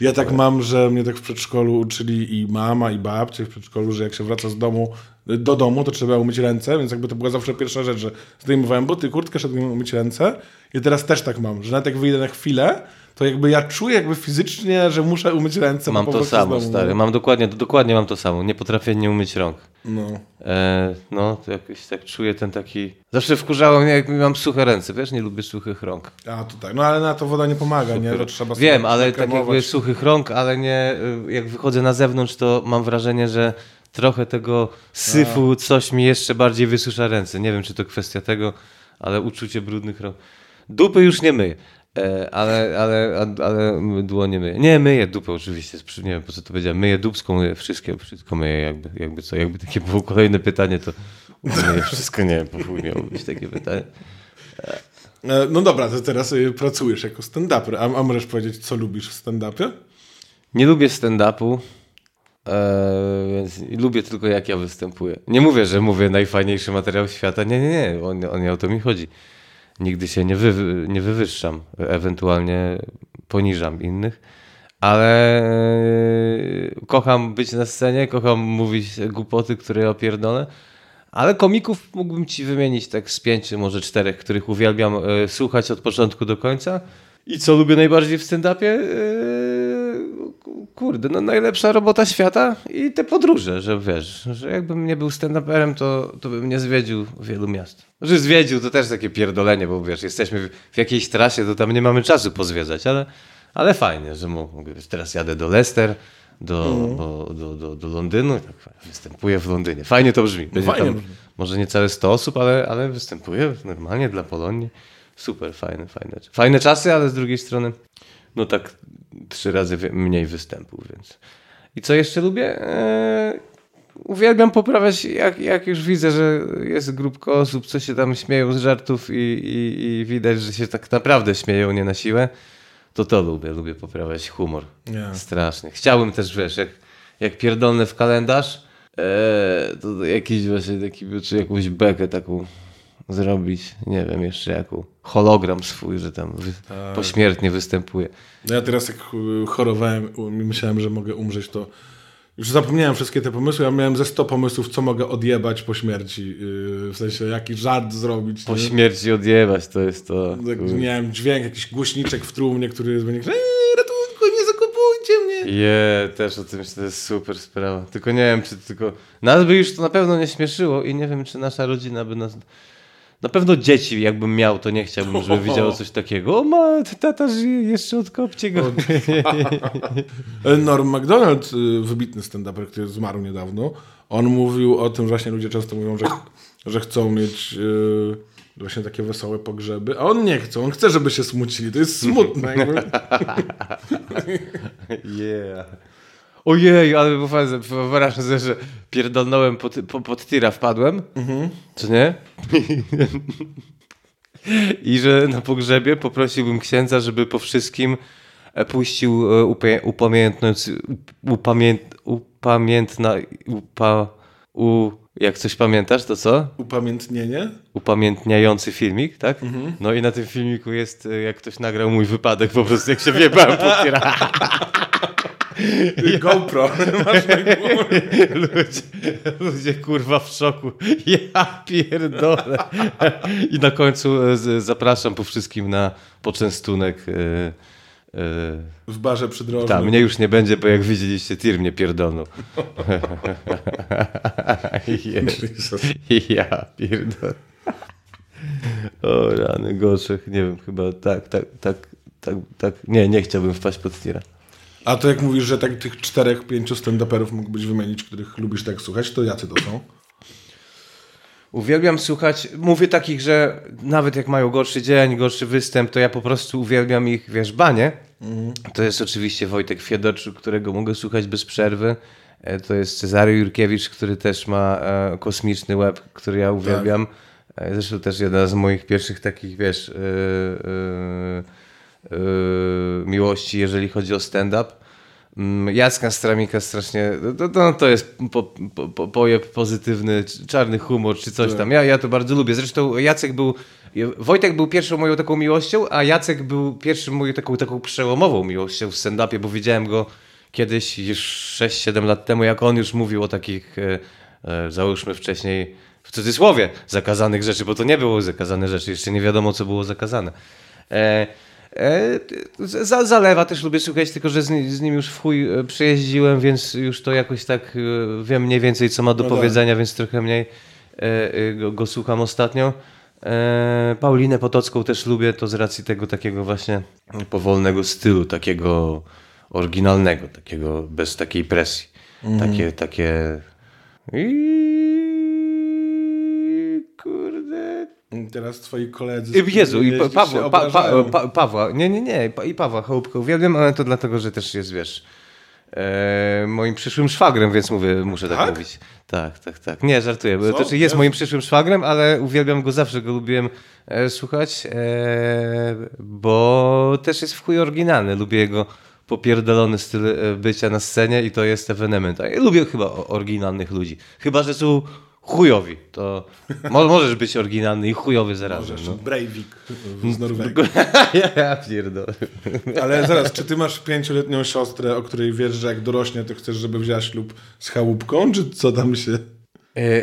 Ja tak mam, że mnie tak w przedszkolu uczyli i mama, i babcie w przedszkolu, że jak się wraca z domu, do domu, to trzeba umyć ręce, więc jakby to była zawsze pierwsza rzecz, że zdejmowałem buty, kurtkę, szedłem umyć ręce i teraz też tak mam, że nawet jak wyjdę na chwilę, to jakby ja czuję jakby fizycznie, że muszę umyć ręce. Mam to samo, domu. stary, mam dokładnie, dokładnie mam to samo. Nie potrafię nie umyć rąk. No. E, no, to jakoś tak czuję ten taki... Zawsze wkurzało mnie, jak mam suche ręce, wiesz, nie lubię suchych rąk. A tutaj, no ale na to woda nie pomaga, nie? To trzeba Wiem, ale tak jakby suchych rąk, ale nie, y, jak wychodzę na zewnątrz, to mam wrażenie, że trochę tego syfu, coś mi jeszcze bardziej wysusza ręce. Nie wiem, czy to kwestia tego, ale uczucie brudnych rąk. Dupy już nie myję. E, ale, ale, ale dłonie myję. Nie, myję dupę oczywiście. Nie wiem, po co to powiedziałem. Myję dupską, myję wszystkie, wszystko myję jakby, jakby co. Jakby takie było kolejne pytanie, to myję wszystko. Nie wiem, miało być takie pytanie. E, No dobra, to teraz y, pracujesz jako stand-uper. A, a możesz powiedzieć, co lubisz w stand-upie? Nie lubię stand-upu, e, więc lubię tylko jak ja występuję. Nie mówię, że mówię najfajniejszy materiał świata. Nie, nie, nie. O, o nie o to mi chodzi. Nigdy się nie, wy, nie wywyższam. Ewentualnie poniżam innych. Ale e, kocham być na scenie, kocham mówić głupoty, które ja opierdolę. Ale komików mógłbym ci wymienić tak z pięciu, może czterech, których uwielbiam e, słuchać od początku do końca. I co lubię najbardziej w stand-upie? Kurde, no najlepsza robota świata i te podróże, że wiesz, że jakbym nie był stand-uperem, to, to bym nie zwiedził wielu miast. Że zwiedził to też takie pierdolenie, bo wiesz, jesteśmy w, jakiejś trasie, to tam nie mamy czasu pozwiedzać, ale, ale fajnie, że mogę, teraz jadę do Leicester, do, do, do, do, do Londynu tak fajnie, występuję w Londynie. Fajnie to brzmi. Będzie Fajnie tam, może nie całe 100 osób, ale, ale występuję normalnie dla Polonii. Super, fajne, fajne. Fajne czasy, ale z drugiej strony, no tak trzy razy mniej występów, więc. I co jeszcze lubię? Eee, uwielbiam poprawiać, jak, jak już widzę, że jest grupka osób, co się tam śmieją z żartów i, i, i widać, że się tak naprawdę śmieją nie na siłę, to to lubię, lubię poprawiać humor. Nie. Strasznie. Chciałbym też, wiesz, jak, jak pierdolnę w kalendarz, e, to jakiś właśnie taki, czy jakąś bekę taką zrobić, nie wiem jeszcze jaką, hologram swój, że tam wy, pośmiertnie występuje. No ja teraz jak y, chorowałem i myślałem, że mogę umrzeć, to już zapomniałem wszystkie te pomysły. Ja miałem ze 100 pomysłów, co mogę odjebać po śmierci. Yy, w sensie, jaki żart zrobić. Po nie? śmierci odjebać, to jest to... Tak, miałem dźwięk, jakiś głośniczek w trumnie, który będzie eee, ratunku, nie zakupujcie mnie. Je, też o tym myślę, to jest super sprawa. Tylko nie wiem, czy tylko. Nas by już to na pewno nie śmieszyło i nie wiem, czy nasza rodzina by nas. Na pewno dzieci, jakbym miał, to nie chciałbym, żeby widziało coś takiego. O, ma, tata żyje, jeszcze odkopcie go. Norm MacDonald, y, wybitny stand-uper, który zmarł niedawno, on mówił o tym, że właśnie ludzie często mówią, że, że chcą mieć y, właśnie takie wesołe pogrzeby, a on nie chce, on chce, żeby się smucili. To jest smutne. Yeah. Ojej, ale wyobraź sobie, że pierdolnąłem pod, po, pod tira wpadłem, co nie? I że na pogrzebie poprosiłbym księdza, żeby po wszystkim e, puścił e, upamię- upamięt, upamiętna, upa, u, jak coś pamiętasz, to co? Upamiętnienie? upamiętniający filmik, tak? No i na tym filmiku jest, e, jak ktoś nagrał mój wypadek, po prostu jak się wjebałem pod tira. GoPro. Masz Ludzie, ludzie kurwa w szoku. Ja pierdolę. I na końcu e, zapraszam po wszystkim na poczęstunek. e, e, w barze przydrożnym. Tak, mnie już nie będzie, bo jak widzieliście, tir mnie pierdolnął. Ja pierdolę. O rany, gorzech, nie wiem, chyba tak, tak, tak, tak, tak. Nie, nie chciałbym wpaść pod tira. A to jak mówisz, że tak tych czterech, pięciu stand-uperów mógłbyś wymienić, których lubisz tak słuchać, to jacy to są? Uwielbiam słuchać, mówię takich, że nawet jak mają gorszy dzień, gorszy występ, to ja po prostu uwielbiam ich, wiesz, banie. To jest oczywiście Wojtek Fiedorczuk, którego mogę słuchać bez przerwy. E, To jest Cezary Jurkiewicz, który też ma e, kosmiczny web, który ja uwielbiam. E, Zresztą też jedna z moich pierwszych takich, wiesz, e, e, miłości, jeżeli chodzi o stand-up. Mm, Jacka Stramika strasznie, to, to, to jest po, po, po, pojeb pozytywny, czarny humor czy coś tam. Ja, ja to bardzo lubię. Zresztą Jacek był, Wojtek był pierwszą moją taką miłością, a Jacek był pierwszą moją taką, taką przełomową miłością w stand-upie, bo widziałem go kiedyś już 6-7 lat temu, jak on już mówił o takich, e, e, załóżmy wcześniej, w cudzysłowie, zakazanych rzeczy, bo to nie było zakazane rzeczy, jeszcze nie wiadomo, co było zakazane. E, E, za, zalewa też lubię słuchać, tylko że z, ni- z nim już w chuj e, przejeździłem, więc już to jakoś tak e, wiem mniej więcej, co ma do No tak. powiedzenia, więc trochę mniej go, go słucham ostatnio. Paulinę Potocką też lubię, to z racji tego takiego właśnie powolnego stylu, takiego oryginalnego, takiego bez takiej presji. Mhm. Takie, takie... I... Kurde, I Teraz twoi koledzy... i Jezu, i Pawła, pa, pa, pa, Pawła, nie, nie, nie, i Pawła Chałupkę uwielbiam, ale to dlatego, że też jest, wiesz, e, moim przyszłym szwagrem, więc mówię, muszę tak, Tak? mówić. Tak, tak, tak. Nie, żartuję, Co? to jest Ja- moim przyszłym szwagrem, ale uwielbiam go zawsze, go lubiłem e, słuchać, e, bo też jest w chuj oryginalny, lubię jego popierdolony styl e, bycia na scenie i to jest ewenement. Ja lubię chyba oryginalnych ludzi, chyba, że są chujowi, to mo- możesz być oryginalny i chujowy zarazem. Możesz, No. Breivik z Norwegii. Ja pierdolę. Ale zaraz, czy ty masz pięcioletnią siostrę, o której wiesz, że jak dorośnie, to chcesz, żeby wzięła ślub z chałupką, czy co tam się... E,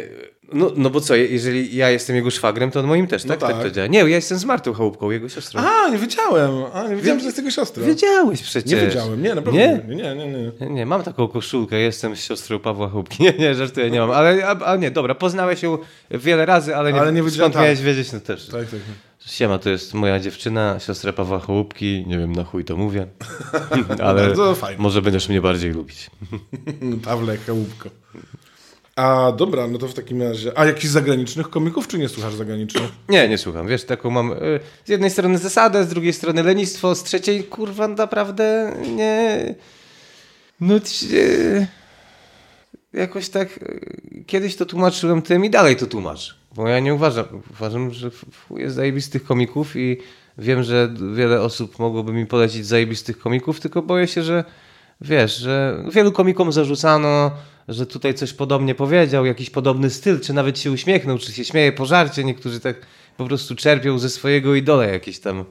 No, no bo co, jeżeli ja jestem jego szwagrem, to on moim też, tak? tak. tak. to działa. Nie, ja jestem z Martą Chałupką, jego siostrą. A, nie wiedziałem. A, nie wiedziałem, że jest jego siostra. Wiedziałeś przecież. Nie wiedziałem, nie, naprawdę. Nie? Nie, nie, nie. nie. Nie, nie, mam taką koszulkę, jestem z siostrą Pawła Chałupki. Nie, nie, żartuję, nie mam. Ale, a, a nie, dobra, poznałeś ją wiele razy, ale nie, Ale nie wiedziałem, skąd tak. miałeś wiedzieć, no też. Tak, tak. Siema, to jest moja dziewczyna, siostra Pawła Chałupki, nie wiem na chuj to mówię, ale może będziesz mnie bardziej lubić. Pawle, chałupko. A dobra, no to w takim razie. A jakichś zagranicznych komików, czy nie słuchasz zagranicznych? Nie, nie słucham. Wiesz, taką mam y, z jednej strony zasadę, z drugiej strony lenistwo, z trzeciej kurwa naprawdę nie. No. y, jakoś tak e, kiedyś to tłumaczyłem tym i dalej to tłumacz. Bo ja nie uważam, uważam, że jest zajebistych komików i wiem, że wiele osób mogłoby mi polecić zajebistych komików, tylko boję się, że wiesz, że wielu komikom zarzucano, że tutaj coś podobnie powiedział, jakiś podobny styl, czy nawet się uśmiechnął, czy się śmieje po żarcie. Niektórzy tak po prostu czerpią ze swojego idola jakieś tam,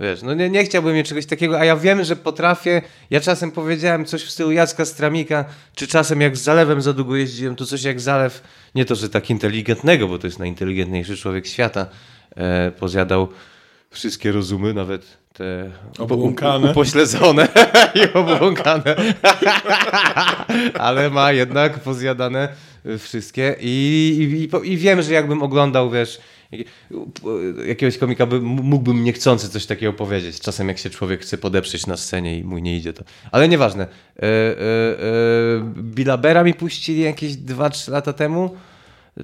wiesz, no nie, nie chciałbym mieć czegoś takiego, a ja wiem, że potrafię, ja czasem powiedziałem coś w stylu Jacka Stramika, czy czasem jak z Zalewem za długo jeździłem, to coś jak Zalew, nie to, że tak inteligentnego, bo to jest najinteligentniejszy człowiek świata, e, pozjadał wszystkie rozumy, nawet te Obłąkane. upośledzone i obłąkane. Ale ma jednak pozjadane wszystkie i, i, i, wiem, że jakbym oglądał, wiesz, jak- jakiegoś komika, by, mógłbym niechcący coś takiego powiedzieć. Czasem jak się człowiek chce podeprzeć na scenie i mu nie idzie to. Ale nieważne. E, e, e, Billa Bera mi puścili jakieś 2-3 lata temu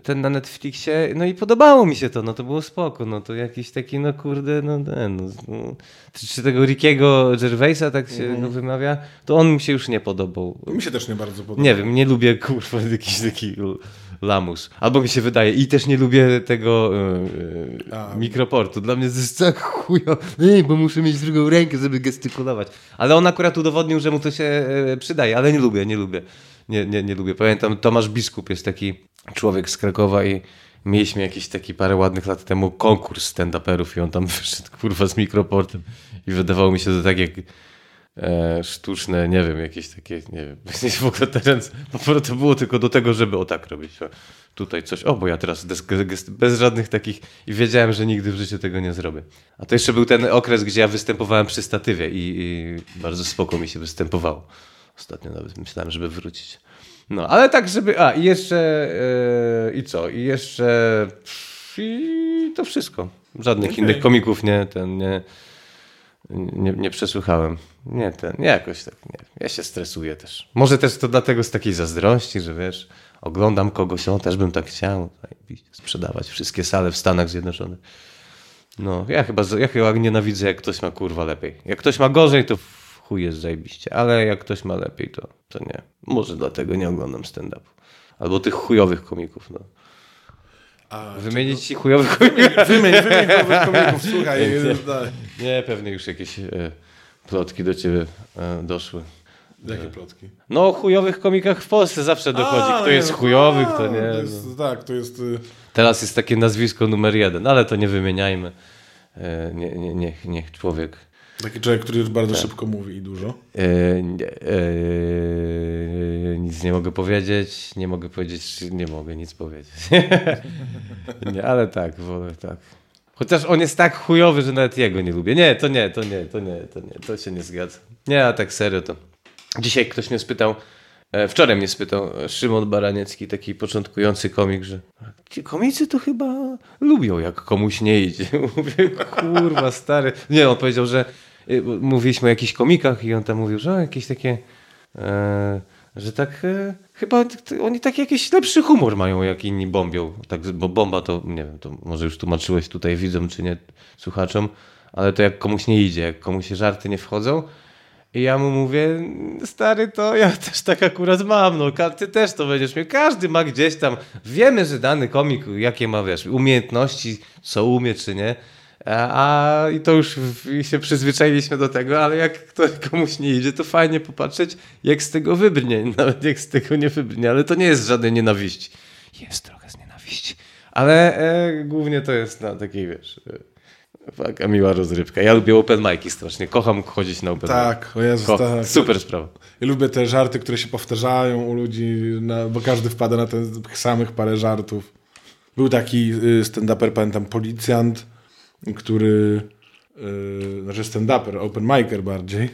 ten na Netflixie, no i podobało mi się to, no to było spoko, no to jakiś taki, no kurde, no ten, no, no, czy, czy tego Rickiego Gervaisa, tak się go wymawia, to on mi się już nie podobał. Mi się też nie bardzo podoba. Nie wiem, nie lubię kurwa jakiś taki lamus. Albo mi się wydaje, i też nie lubię tego A. mikroportu. Dla mnie to jest tak chujo, Ej, bo muszę mieć drugą rękę, żeby gestykulować. Ale on akurat udowodnił, że mu to się e, przydaje, ale nie lubię, nie lubię. Nie, nie, nie lubię. Pamiętam, Tomasz Biskup jest taki człowiek z Krakowa i mieliśmy jakiś taki parę ładnych lat temu konkurs stand-uperów i on tam wyszedł kurwa z mikroportem i wydawało mi się to tak jak e, sztuczne, nie wiem, jakieś takie, nie wiem, w ogóle ręce, po to było tylko do tego, żeby o tak robić. O, tutaj coś, o, bo ja teraz des, bez żadnych takich i wiedziałem, że nigdy w życiu tego nie zrobię. A to jeszcze był ten okres, gdzie ja występowałem przy statywie i, i bardzo spoko mi się występowało. Ostatnio nawet myślałem, żeby wrócić. No, ale tak, żeby, a i jeszcze, e, i co, i jeszcze, i to wszystko. Żadnych Okej. innych komików nie, ten, nie, nie, nie przesłuchałem. Nie, ten, nie jakoś tak, nie. Ja się stresuję też. Może też to dlatego z takiej zazdrości, że wiesz, oglądam kogoś, o, też bym tak chciał sprzedawać wszystkie sale w Stanach Zjednoczonych. No, ja chyba, ja chyba nienawidzę, jak ktoś ma kurwa lepiej. Jak ktoś ma gorzej, to chuj jest zajebiście, ale jak ktoś ma lepiej, to, to nie. Może dlatego nie oglądam stand-upu. Albo tych chujowych komików, no. A, Wymienić ci chujowych komików? Wymień, wymień nowych komików, słuchaj. Nie. Nie, pewnie już jakieś e, plotki do ciebie e, doszły. Jakie plotki? No o chujowych komikach w Polsce zawsze dochodzi. Kto jest no, chujowy, a, kto nie. To no. jest, Tak, to jest... y, Teraz jest takie nazwisko numer jeden, ale to nie wymieniajmy. E, nie, nie, niech, niech człowiek Taki człowiek, który już Tak. bardzo szybko mówi i dużo. Nie, e, nic nie mogę powiedzieć, nie mogę powiedzieć, nie mogę nic powiedzieć. nie, ale tak, wolę tak. Chociaż on jest tak chujowy, że nawet jego nie lubię. Nie, to nie, to nie, to nie, to nie, to się nie zgadza. Nie, a tak serio to. Dzisiaj ktoś mnie spytał, e, wczoraj mnie spytał Szymon Baraniecki, taki początkujący komik, że ci komicy to chyba lubią, jak komuś nie idzie. Mówię, kurwa, stary. Nie, on powiedział, że mówiliśmy o jakichś komikach i on tam mówił, że o, jakieś takie, e, że tak e, chyba oni taki jakiś lepszy humor mają, jak inni bombią. Tak, bo bomba to, nie wiem, to może już tłumaczyłeś tutaj widzom czy nie słuchaczom, ale to jak komuś nie idzie, jak komuś żarty nie wchodzą. I ja mu mówię, stary, to ja też tak akurat mam, no, ty też to będziesz miał. Każdy ma gdzieś tam, wiemy, że dany komik, jakie ma, wiesz, umiejętności, co umie, czy nie. A, a i to już w, się przyzwyczailiśmy do tego, ale jak ktoś komuś nie idzie, to fajnie popatrzeć, jak z tego wybrnie, nawet jak z tego nie wybrnie, ale to nie jest żadnej nienawiści. Jest trochę z nienawiści, ale e, głównie to jest na takiej, wiesz, e, taka miła rozrywka. Ja lubię open mic'i strasznie, kocham chodzić na open Tak, o Jezus, tak. Super sprawa. Ja lubię te żarty, które się powtarzają u ludzi, na, bo każdy wpada na tych samych parę żartów. Był taki y, stand-uper, pamiętam, policjant, który, y, znaczy stand-uper, open micer bardziej.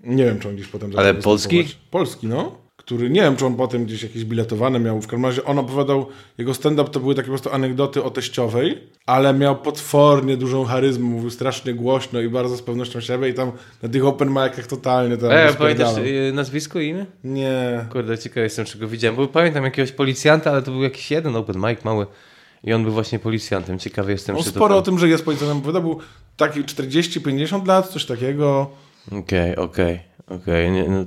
Nie wiem, czy on gdzieś potem Ale polski? Polski, no. Który, nie wiem, czy on potem gdzieś jakieś biletowane miał. W każdym razie on opowiadał, jego stand-up to były takie po prostu anegdoty o teściowej, ale miał potwornie dużą charyzmę, mówił strasznie głośno i bardzo z pewnością siebie i tam na tych open micach totalnie tam E, pamiętasz e, nazwisko i imię? Nie. Kurde, ciekaw jestem, czego widziałem. Bo pamiętam jakiegoś policjanta, ale to był jakiś jeden open mic mały. I on był właśnie policjantem. Ciekawy jestem, On czy sporo to... o tym, że jest policjantem opowiadał. Był taki 40-50 lat, coś takiego. Okej, okej, okej. nie, No,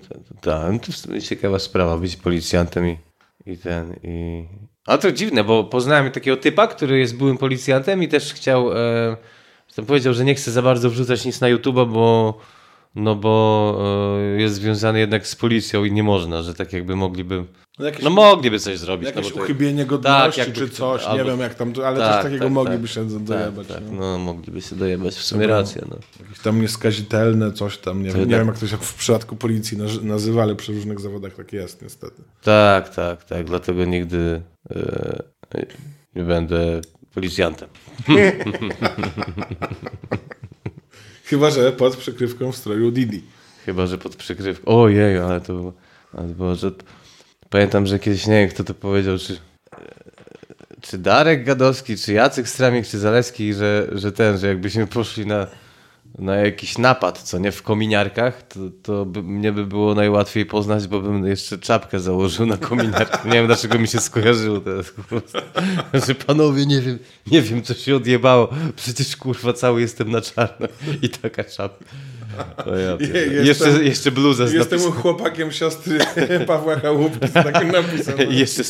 to, sumie ciekawa sprawa, być policjantem i, i ten, i... A to dziwne, bo poznałem takiego typa, który jest byłym policjantem i też chciał, e, powiedział, że nie chce za bardzo wrzucać nic na YouTube'a, bo no bo e, jest związany jednak z policją i nie można, że tak jakby mogliby, No jakieś, no mogliby coś zrobić. jakieś no bo to- uchybienie godności jakby- czy coś, nie albo- wiem jak tam, ale Tak, coś takiego tak, mogliby tak. się dojebać. tak, tak, no. no mogliby się dojebać, w sumie rację, no. Jakieś tam nieskazitelne coś tam, nie, wiem, nie tak. wiem jak to się w przypadku policji nazy- nazywa, ale przy różnych zawodach tak jest niestety. Tak, tak, tak, dlatego nigdy e, nie będę policjantem. Chyba, że pod przykrywką w stroju Didi. Chyba, że pod przykrywką. Ojej, ale to, ale to było, że... Pamiętam, że kiedyś, nie wiem kto to powiedział, czy, czy Darek Gadowski, czy Jacek Stramik, czy Zaleski, że, że ten, że jakbyśmy poszli na, na jakiś napad, co nie, w kominiarkach, to, to by, mnie by było najłatwiej poznać, bo bym jeszcze czapkę założył na kominiarkę. Nie wiem, dlaczego mi się skojarzyło teraz. Że panowie, nie wiem, nie wiem, co się odjebało. Przecież, kurwa, cały jestem na czarno i taka czapka. Ja jestem- jeszcze, jeszcze bluza z Jestem napisem. chłopakiem siostry Pawła Chałupki z takim napisem. I jeszcze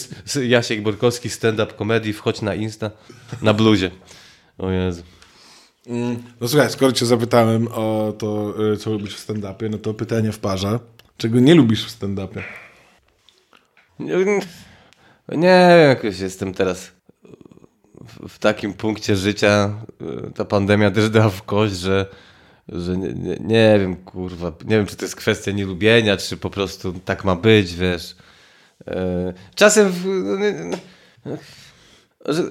Jasiek Borkowski, stand-up comedy, wchodź na Insta, na bluzie. O Jezu. No słuchaj, skoro cię zapytałem o to, y, co lubisz w stand-upie, no to pytanie w parze. Czego nie lubisz w stand-upie? Nie, nie jakoś jestem teraz w, takim punkcie życia. y, Ta pandemia też dała w kość, że, że nie, nie, nie wiem, kurwa, nie wiem, czy to jest kwestia nielubienia, czy po prostu tak ma być, wiesz. E, Czasem, w, no, no, że,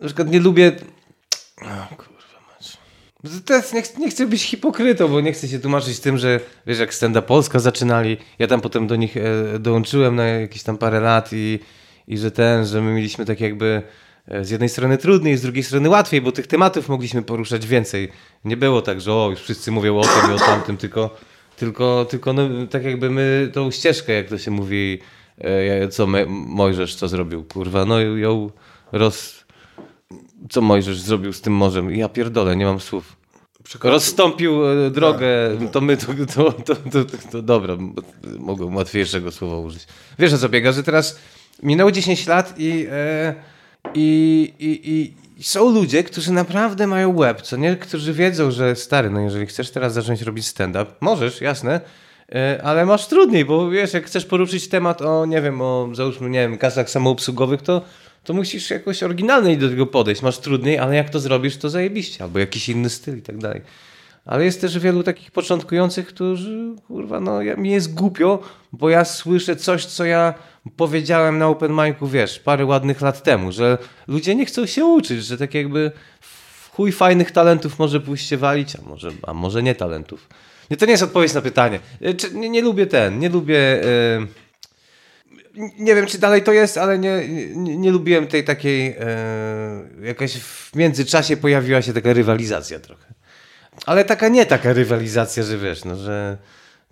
na przykład nie lubię... Teraz nie, ch- nie chcę być hipokrytą, bo nie chcę się tłumaczyć tym, że wiesz, jak Stenda Polska zaczynali, ja tam potem do nich e, dołączyłem na jakieś tam parę lat i, i że ten, że my mieliśmy tak jakby e, z jednej strony trudniej, z drugiej strony łatwiej, bo tych tematów mogliśmy poruszać więcej. Nie było tak, że o, już wszyscy mówią o tym i o tamtym, tylko, tylko, tylko no, tak jakby my tą ścieżkę, jak to się mówi, e, co Me- Mojżesz co zrobił, kurwa, no ją roz... Co Mojżesz zrobił z tym morzem? Ja pierdolę, nie mam słów. Rozstąpił e, drogę, to my to, to, to, to, to, dobra, m- mogłem łatwiejszego słowa użyć. Wiesz o co biega, że teraz minęło 10 lat i, e, i, i, i są ludzie, którzy naprawdę mają łeb, co nie? Którzy wiedzą, że stary, no jeżeli chcesz teraz zacząć robić stand-up, możesz, jasne, e, ale masz trudniej, bo wiesz, jak chcesz poruszyć temat o, nie wiem, o załóżmy, nie wiem, kasach samoobsługowych, to to musisz jakoś oryginalnie do tego podejść. Masz trudniej, ale jak to zrobisz, to zajebiście. Albo jakiś inny styl i tak dalej. Ale jest też wielu takich początkujących, którzy, kurwa, no ja, mi jest głupio, bo ja słyszę coś, co ja powiedziałem na open micu, wiesz, parę ładnych lat temu, że ludzie nie chcą się uczyć, że tak jakby chuj fajnych talentów może pójść się walić, a może, a może nie talentów. Nie, to nie jest odpowiedź na pytanie. E, nie, nie lubię ten, nie lubię... e, nie wiem, czy dalej to jest, ale nie, nie, nie lubiłem tej takiej. E, jakaś w międzyczasie pojawiła się taka rywalizacja trochę. Ale taka nie taka rywalizacja, że wiesz, no, że.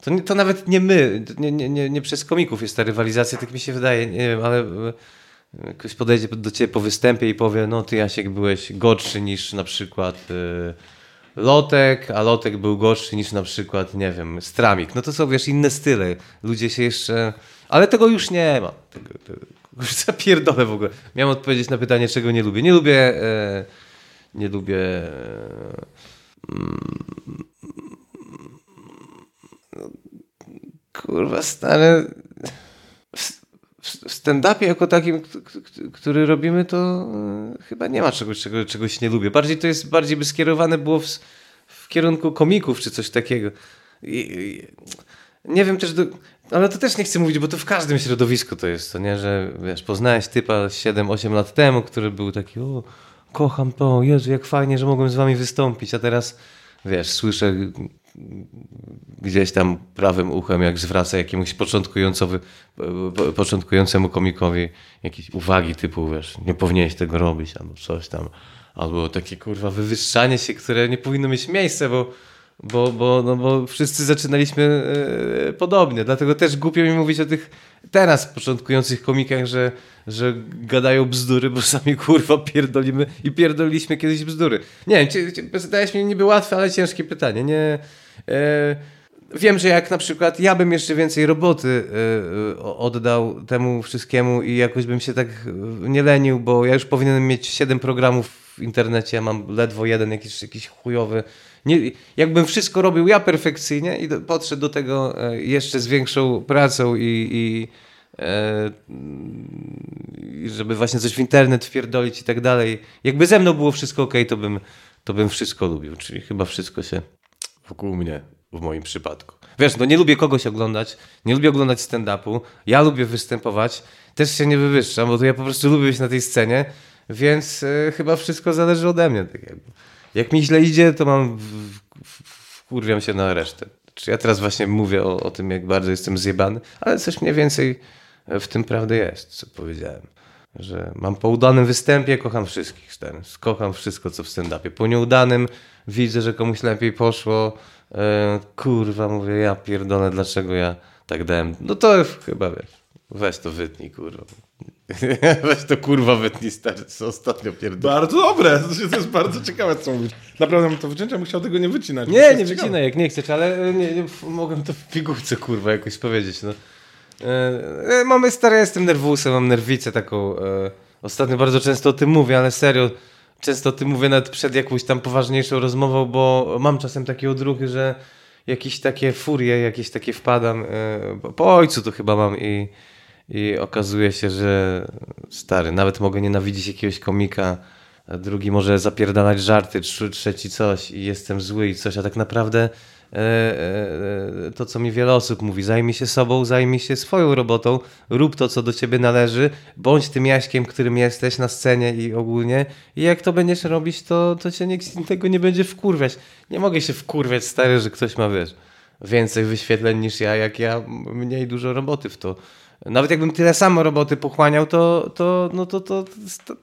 To, to nawet nie my, nie, nie, nie, nie przez komików jest ta rywalizacja, tak mi się wydaje, nie wiem, ale e, ktoś podejdzie do ciebie po występie i powie, no ty Jasiek byłeś gorszy niż na przykład e, Lotek, a Lotek był gorszy niż na przykład, nie wiem, Stramik. No to są, wiesz, inne style. Ludzie się jeszcze... Ale tego już nie ma. Tego, tego, już zapierdolę w ogóle. Miałem odpowiedzieć na pytanie, czego nie lubię. Nie lubię... E, nie lubię... E, mm, kurwa, stary... W, w stand-upie jako takim, który robimy, to e, chyba nie ma czegoś, czego, czegoś nie lubię. Bardziej to jest, bardziej by skierowane było w, w kierunku komików czy coś takiego. I, i, nie wiem też, do, ale to też nie chcę mówić, bo to w każdym środowisku to jest, to nie, że wiesz, poznałeś typa 7-8 lat temu, który był taki, o, kocham to, Jezu, jak fajnie, że mogłem z wami wystąpić, a teraz, wiesz, słyszę gdzieś tam prawym uchem, jak zwraca jakiemuś początkującowy, po- początkującemu komikowi jakieś uwagi typu, wiesz, nie powinieneś tego robić, albo coś tam, albo takie kurwa wywyższanie się, które nie powinno mieć miejsca, bo, bo, bo, no bo wszyscy zaczynaliśmy e, podobnie, dlatego też głupio mi mówić o tych teraz początkujących komikach, że, że gadają bzdury, bo sami kurwa pierdolimy i pierdoliliśmy kiedyś bzdury. Nie wiem, zadałeś mi niby łatwe, ale ciężkie pytanie. Nie, e, wiem, że jak na przykład ja bym jeszcze więcej roboty y, y, oddał temu wszystkiemu i jakoś bym się tak nie lenił, bo ja już powinienem mieć 7 programów w internecie, ja mam ledwo jeden jakiś, jakiś chujowy. Nie, jakbym wszystko robił ja perfekcyjnie i do, podszedł do tego e, jeszcze z większą pracą i, i e, żeby właśnie coś w internet wpierdolić i tak dalej. Jakby ze mną było wszystko ok, to bym, to bym wszystko lubił, czyli chyba wszystko się wokół mnie w moim przypadku. Wiesz, no nie lubię kogoś oglądać, nie lubię oglądać stand-upu, ja lubię występować, też się nie wywyższam, bo to ja po prostu lubię być na tej scenie, więc y, chyba wszystko zależy ode mnie. Tak jakby. Jak mi źle idzie, to mam, wkurwiam się na resztę. Czy ja teraz właśnie mówię o, o tym, jak bardzo jestem zjebany, ale coś mniej więcej w tym prawdy jest, co powiedziałem. Że mam po udanym występie, kocham wszystkich. Kocham wszystko, co w stand-upie. Po nieudanym widzę, że komuś lepiej poszło. E, kurwa, mówię, ja pierdolę, dlaczego ja tak dałem. No to chyba wiesz, weź to wytnij, kurwa. Weź to kurwa wytnij, stary, co ostatnio pierdolę. Bardzo dobre, to jest bardzo ciekawe, co mówisz. Naprawdę mam to wyciąć, ja bym chciał tego nie wycinać. Nie, nie wycinaj, jak nie chcesz, ale e, nie, nie, mogłem to w pigułce, kurwa, jakoś powiedzieć, no. E, e, mamy stare, jestem nerwusem, mam nerwicę taką. E, ostatnio bardzo często o tym mówię, ale serio, często o tym mówię nawet przed jakąś tam poważniejszą rozmową, bo mam czasem takie odruchy, że jakieś takie furie, jakieś takie wpadam. E, po ojcu to chyba mam i, i okazuje się, że stary, nawet mogę nienawidzić jakiegoś komika, drugi może zapierdalać żarty, trzeci coś i jestem zły i coś, a tak naprawdę e, e, e, to, co mi wiele osób mówi, zajmij się sobą, zajmij się swoją robotą, rób to, co do ciebie należy, bądź tym Jaśkiem, którym jesteś na scenie i ogólnie i jak to będziesz robić, to, to cię nikt tego nie będzie wkurwiać. Nie mogę się wkurwiać, stary, że ktoś ma, wiesz, więcej wyświetleń niż ja, jak ja mniej dużo roboty w to. Nawet jakbym tyle samo roboty pochłaniał, to, to no to, to, to,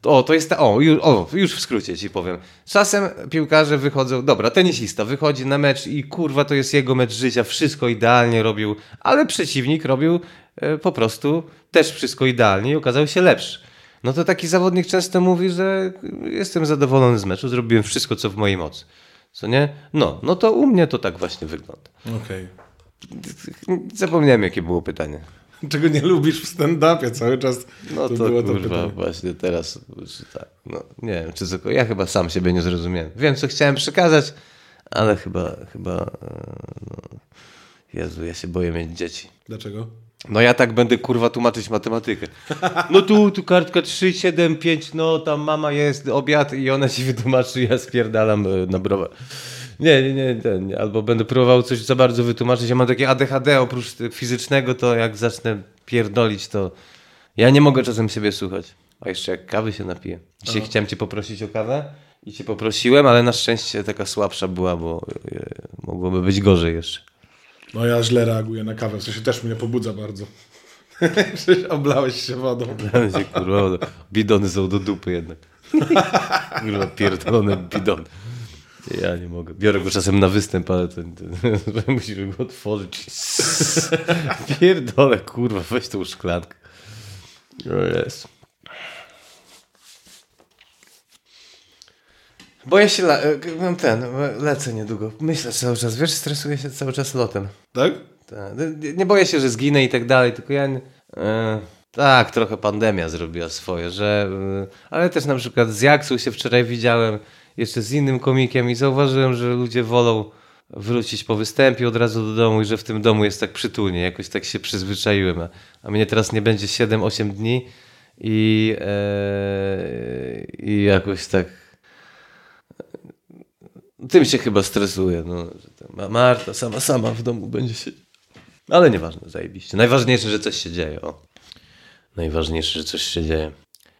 to o, to jest ta, o, już, o, już w skrócie ci powiem. Czasem piłkarze wychodzą, dobra, tenisista wychodzi na mecz i kurwa to jest jego mecz życia, wszystko idealnie robił, ale przeciwnik robił e, po prostu też wszystko idealnie i okazał się lepszy. No to taki zawodnik często mówi, że jestem zadowolony z meczu, zrobiłem wszystko, co w mojej mocy. Co nie? No, no to u mnie to tak właśnie wygląda. Okej. Zapomniałem, jakie było pytanie. Czego nie lubisz w stand-upie cały czas? No to, było kurwa, pytanie. właśnie teraz, czy tak, no, nie wiem, czy tylko, ja chyba sam siebie nie zrozumiałem. Wiem, co chciałem przekazać, ale chyba, chyba, e, no, Jezu, ja się boję mieć dzieci. Dlaczego? No ja tak będę kurwa tłumaczyć matematykę. No tu, tu kartka 3, 7, 5, no tam mama jest, obiad i ona ci wytłumaczy, ja spierdalam e, na browar. Nie, nie, nie, ten, albo będę próbował coś za bardzo wytłumaczyć. Ja mam takie ADHD oprócz fizycznego, to jak zacznę pierdolić, to ja nie mogę czasem siebie słuchać. A jeszcze jak kawy się napiję. Dzisiaj chciałem cię poprosić o kawę i cię poprosiłem, ale na szczęście taka słabsza była, bo e, mogłoby być gorzej jeszcze. No ja źle reaguję na kawę, w sensie też mnie pobudza bardzo. Przecież Oblałeś się wodą. Będzie, kurwa, bidony są do dupy jednak. Kurwa, pierdolone bidony. Ja nie mogę. Biorę go czasem na występ, ale ten, ten, musimy go otworzyć. Pierdolę, kurwa, weź tą szklankę. O jest. Boję się, la- e, mam ten, lecę niedługo. Myślę cały czas, wiesz, stresuję się cały czas lotem. Tak? Tak. Nie- Nie boję się, że zginę i tak dalej, tylko ja. nie- E, tak, trochę pandemia zrobiła swoje, że. E, ale też na przykład z Jaksą się wczoraj widziałem, jeszcze z innym komikiem i zauważyłem, że ludzie wolą wrócić po występie od razu do domu i że w tym domu jest tak przytulnie. Jakoś tak się przyzwyczaiłem. A, a mnie teraz nie będzie 7-8 dni i, e, i jakoś tak. Tym się chyba stresuje. No, że ta Ma- Marta sama, sama w domu będzie się. Ale nieważne, zajebiście. Najważniejsze, że coś się dzieje. O. Najważniejsze, że coś się dzieje.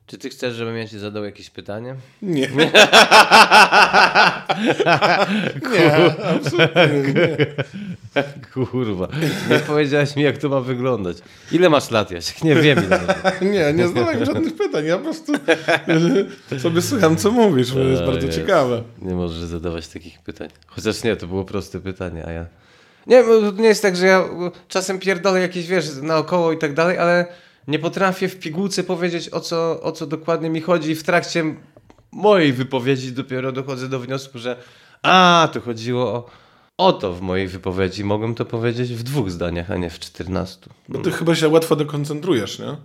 Czy ty chcesz, żebym ja ci zadał jakieś pytanie? Nie. nie, absolutnie nie. Kurwa, nie powiedziałeś mi, jak to ma wyglądać. Ile masz lat, Jasiek? Nie wiem. Nie, nie zadałem żadnych pytań. Ja po prostu sobie słucham, co mówisz, bo jest A, bardzo jest. ciekawe. Nie możesz zadawać takich pytań. Chociaż nie, to było proste pytanie, a ja... Nie, to nie jest tak, że ja czasem pierdolę jakieś, wiesz, naokoło i tak dalej, ale nie potrafię w pigułce powiedzieć, o co, o co dokładnie mi chodzi i w trakcie mojej wypowiedzi dopiero dochodzę do wniosku, że a, to chodziło o, Oto w mojej wypowiedzi mogłem to powiedzieć w dwóch zdaniach, a nie w czternastu. Bo ty chyba się łatwo dekoncentrujesz, nie?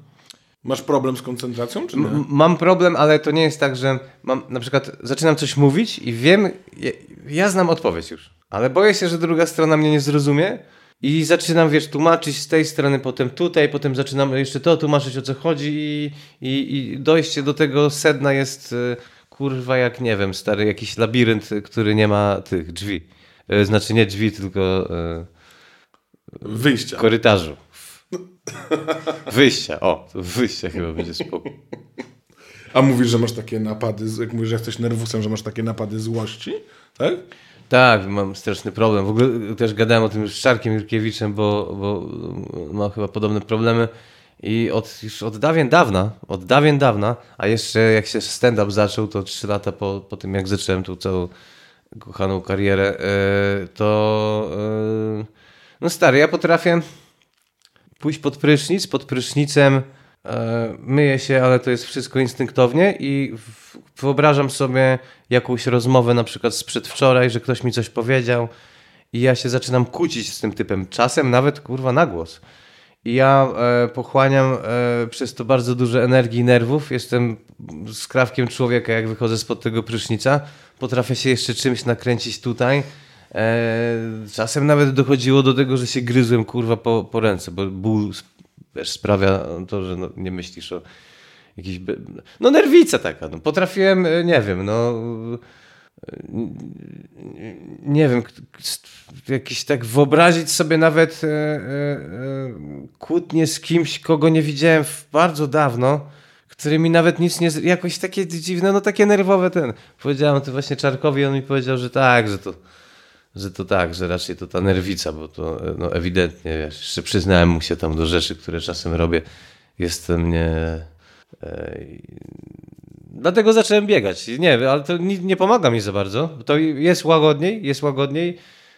Masz problem z koncentracją, czy nie? M- Mam problem, ale to nie jest tak, że mam na przykład zaczynam coś mówić i wiem, ja, ja znam odpowiedź już, ale boję się, że druga strona mnie nie zrozumie i zaczynam, wiesz, tłumaczyć z tej strony, potem tutaj, potem zaczynam jeszcze to tłumaczyć o co chodzi i, i, i dojście do tego sedna jest e, kurwa jak nie wiem, stary jakiś labirynt, który nie ma tych drzwi. E, Znaczy nie drzwi, tylko e, Wyjścia. korytarzu. Wyjścia, o, to wyjście chyba będzie spoko. A mówisz, że masz takie napady, jak mówisz, że jesteś nerwusem, że masz takie napady złości, tak? Tak, mam straszny problem. W ogóle też gadałem o tym z Czarkiem Jurkiewiczem, bo, bo ma chyba podobne problemy. I od, już od dawien dawna, od dawien dawna, a jeszcze jak się stand-up zaczął, to trzy lata po, po tym, jak zacząłem tą całą kochaną karierę, e, to e, no stary, ja potrafię pójść pod prysznic, pod prysznicem e, myję się, ale to jest wszystko instynktownie i wyobrażam sobie jakąś rozmowę na przykład z przedwczoraj, że ktoś mi coś powiedział i ja się zaczynam kłócić z tym typem, czasem nawet kurwa na głos. I ja e, pochłaniam e, przez to bardzo dużo energii i nerwów. Jestem skrawkiem człowieka, jak wychodzę spod tego prysznica. Potrafię się jeszcze czymś nakręcić tutaj. E, czasem nawet dochodziło do tego, że się gryzłem kurwa po, po ręce, bo ból wiesz, sprawia to, że no, nie myślisz o jakiejś... be- No nerwica taka. No. Potrafiłem, e, nie wiem, no... e, Nie wiem, jakiś tak wyobrazić sobie nawet e, e, e, kłótnię z kimś, kogo nie widziałem bardzo dawno, który mi nawet nic nie... Jakoś takie dziwne, no takie nerwowe ten. Powiedziałem to właśnie Czarkowi, on mi powiedział, że tak, że to że to tak, że raczej to ta nerwica, bo to no, ewidentnie, wiesz, jeszcze przyznałem mu się tam do rzeczy, które czasem robię. Jestem nie... E, dlatego zacząłem biegać. Nie, ale to nie, nie pomaga mi za bardzo. To jest łagodniej, jest łagodniej.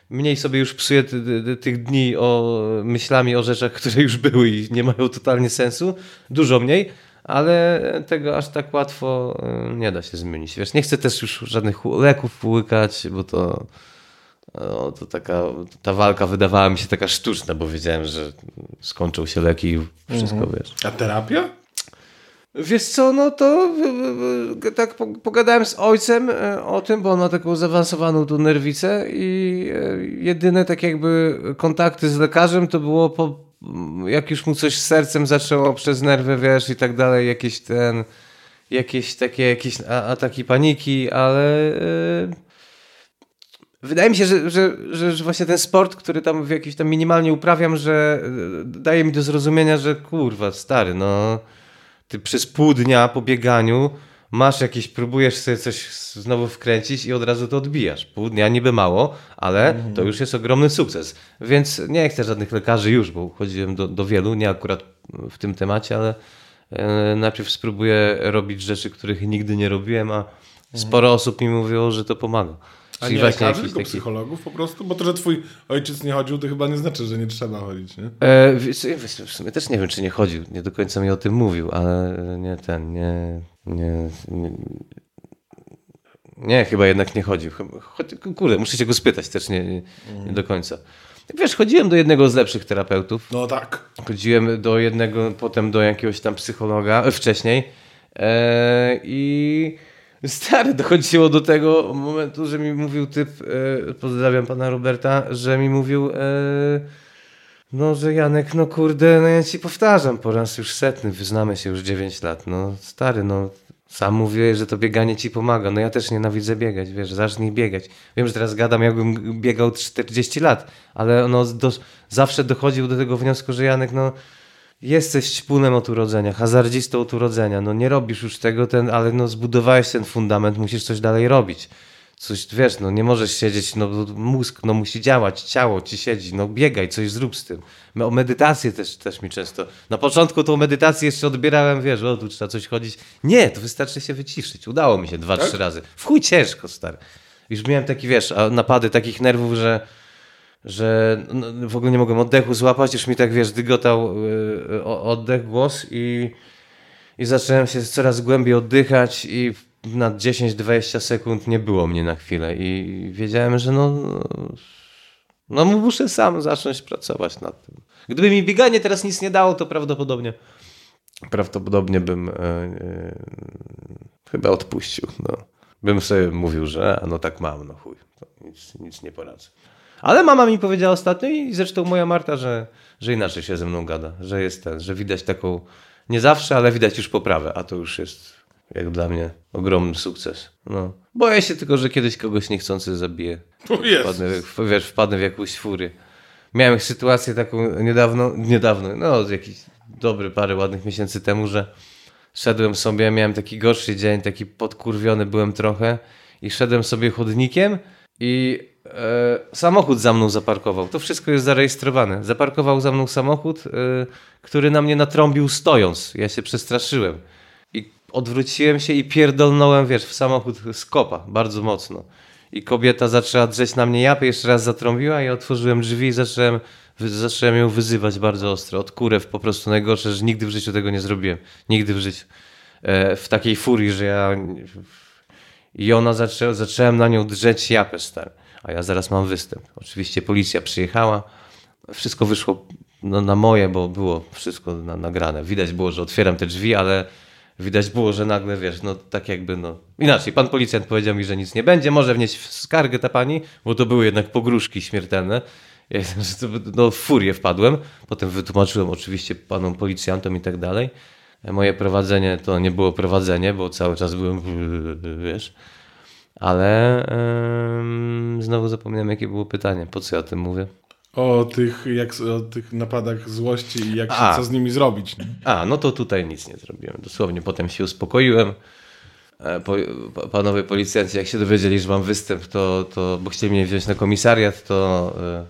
Mniej sobie już psuję ty, ty, tych dni o myślami o rzeczach, które już były i nie mają totalnie sensu. Dużo mniej, ale tego aż tak łatwo e, nie da się zmienić. Wiesz, nie chcę też już żadnych leków łykać, bo to no, to taka, ta walka wydawała mi się taka sztuczna, bo wiedziałem, że skończą się leki i wszystko, wiesz. A terapia? Wiesz co, no to tak po- pogadałem z ojcem e, o tym, bo on ma taką zaawansowaną tu nerwicę i e, jedyne tak jakby kontakty z lekarzem to było po, jak już mu coś z sercem zaczęło przez nerwy, wiesz, i tak dalej, jakieś ten, jakieś takie, jakieś a- ataki paniki, ale e, Wydaje mi się, że, że, że, że właśnie ten sport, który tam w jakiś tam minimalnie uprawiam, że e, daje mi do zrozumienia, że kurwa, stary, no ty przez pół dnia po bieganiu masz jakieś, próbujesz sobie coś znowu wkręcić i od razu to odbijasz. Pół dnia niby mało, ale to już jest ogromny sukces. Więc nie chcę żadnych lekarzy już, bo chodziłem do, do wielu, nie akurat w tym temacie, ale e, najpierw spróbuję robić rzeczy, których nigdy nie robiłem, a sporo osób mi mówiło, że to pomaga. A nie właśnie lekarzy, tylko taki- psychologów po prostu? Bo to, że twój ojciec nie chodził, to chyba nie znaczy, że nie trzeba chodzić, nie? E, w sumie też nie wiem, czy nie chodził. Nie do końca mi o tym mówił, ale nie ten, nie. Nie, nie, nie chyba jednak nie chodził. Kurde, muszę się go spytać też nie, nie, nie do końca. Wiesz, chodziłem do jednego z lepszych terapeutów. No tak. Chodziłem do jednego, potem do jakiegoś tam psychologa e, wcześniej. E, I stary, dochodziło do tego momentu, że mi mówił typ, e, pozdrawiam pana Roberta, że mi mówił, e, no, że Janek, no kurde, no ja ci powtarzam po raz już setny, wyznamy się już 9 lat. No stary, no sam mówiłeś, że to bieganie ci pomaga. No ja też nienawidzę biegać, wiesz, zacznij biegać. Wiem, że teraz gadam, jakbym biegał 40 lat, ale no, do, zawsze dochodził do tego wniosku, że Janek, no jesteś ćpunem od urodzenia, hazardzistą od urodzenia, no nie robisz już tego, ten, ale no zbudowałeś ten fundament, musisz coś dalej robić. Coś, wiesz, no nie możesz siedzieć, no mózg no musi działać, ciało ci siedzi, no biegaj, coś zrób z tym. O medytację też, też mi często, na początku tą medytację jeszcze odbierałem, wiesz, o tu trzeba coś chodzić. Nie, to wystarczy się wyciszyć. Udało mi się dwa, trzy razy. W chuj ciężko, stary. Już miałem taki, wiesz, napady takich nerwów, że że no, w ogóle nie mogłem oddechu złapać, już mi tak, wiesz, dygotał y, oddech, głos i, i zacząłem się coraz głębiej oddychać i na 10-20 sekund nie było mnie na chwilę i wiedziałem, że no No muszę sam zacząć pracować nad tym. Gdyby mi bieganie teraz nic nie dało, to prawdopodobnie prawdopodobnie bym e, e, chyba odpuścił. No. Bym sobie mówił, że a no tak mam, no chuj, nic, nic nie poradzę. Ale mama mi powiedziała ostatnio i zresztą moja Marta, że, że inaczej się ze mną gada, że jest ten, że widać taką, nie zawsze, ale widać już poprawę, a to już jest jak dla mnie ogromny sukces. No. Boję się tylko, że kiedyś kogoś niechcący zabiję. Wpadnę, w- wiesz, wpadnę w jakąś furię. Miałem sytuację taką niedawno, niedawno, no jakiś dobry parę ładnych miesięcy temu, że szedłem sobie, miałem taki gorszy dzień, taki podkurwiony byłem trochę i szedłem sobie chodnikiem i samochód za mną zaparkował. To wszystko jest zarejestrowane. Zaparkował za mną samochód, e, który na mnie natrąbił stojąc. Ja się przestraszyłem. I odwróciłem się i pierdolnąłem, wiesz, w samochód z kopa, bardzo mocno. I kobieta zaczęła drzeć na mnie japę, jeszcze raz zatrąbiła, ja otworzyłem drzwi i zacząłem, zacząłem ją wyzywać bardzo ostro. Od kurew po prostu najgorsze, że nigdy w życiu tego nie zrobiłem. Nigdy w życiu. E, w takiej furii, że ja... I ona zaczęła, zacząłem na nią drzeć japę, stary. A ja zaraz mam występ. Oczywiście policja przyjechała. Wszystko wyszło no, na moje, bo było wszystko na, nagrane. Widać było, że otwieram te drzwi, ale widać było, że nagle, wiesz, no tak jakby, no... Inaczej, pan policjant powiedział mi, że nic nie będzie, może wnieść skargę ta pani, bo to były jednak pogróżki śmiertelne. Ja, no, w furię wpadłem. Potem wytłumaczyłem oczywiście panom policjantom i tak dalej. Moje prowadzenie to nie było prowadzenie, bo cały czas byłem, wiesz... Ale znowu zapomniałem, jakie było pytanie. Po co ja o tym mówię? O tych, jak, o tych napadach złości i jak się, co z nimi zrobić. Nie? A, no to tutaj nic nie zrobiłem. Dosłownie potem się uspokoiłem. E, Po, pa- panowie policjanci, jak się dowiedzieli, że mam występ, to, to bo chcieli mnie wziąć na komisariat, to e,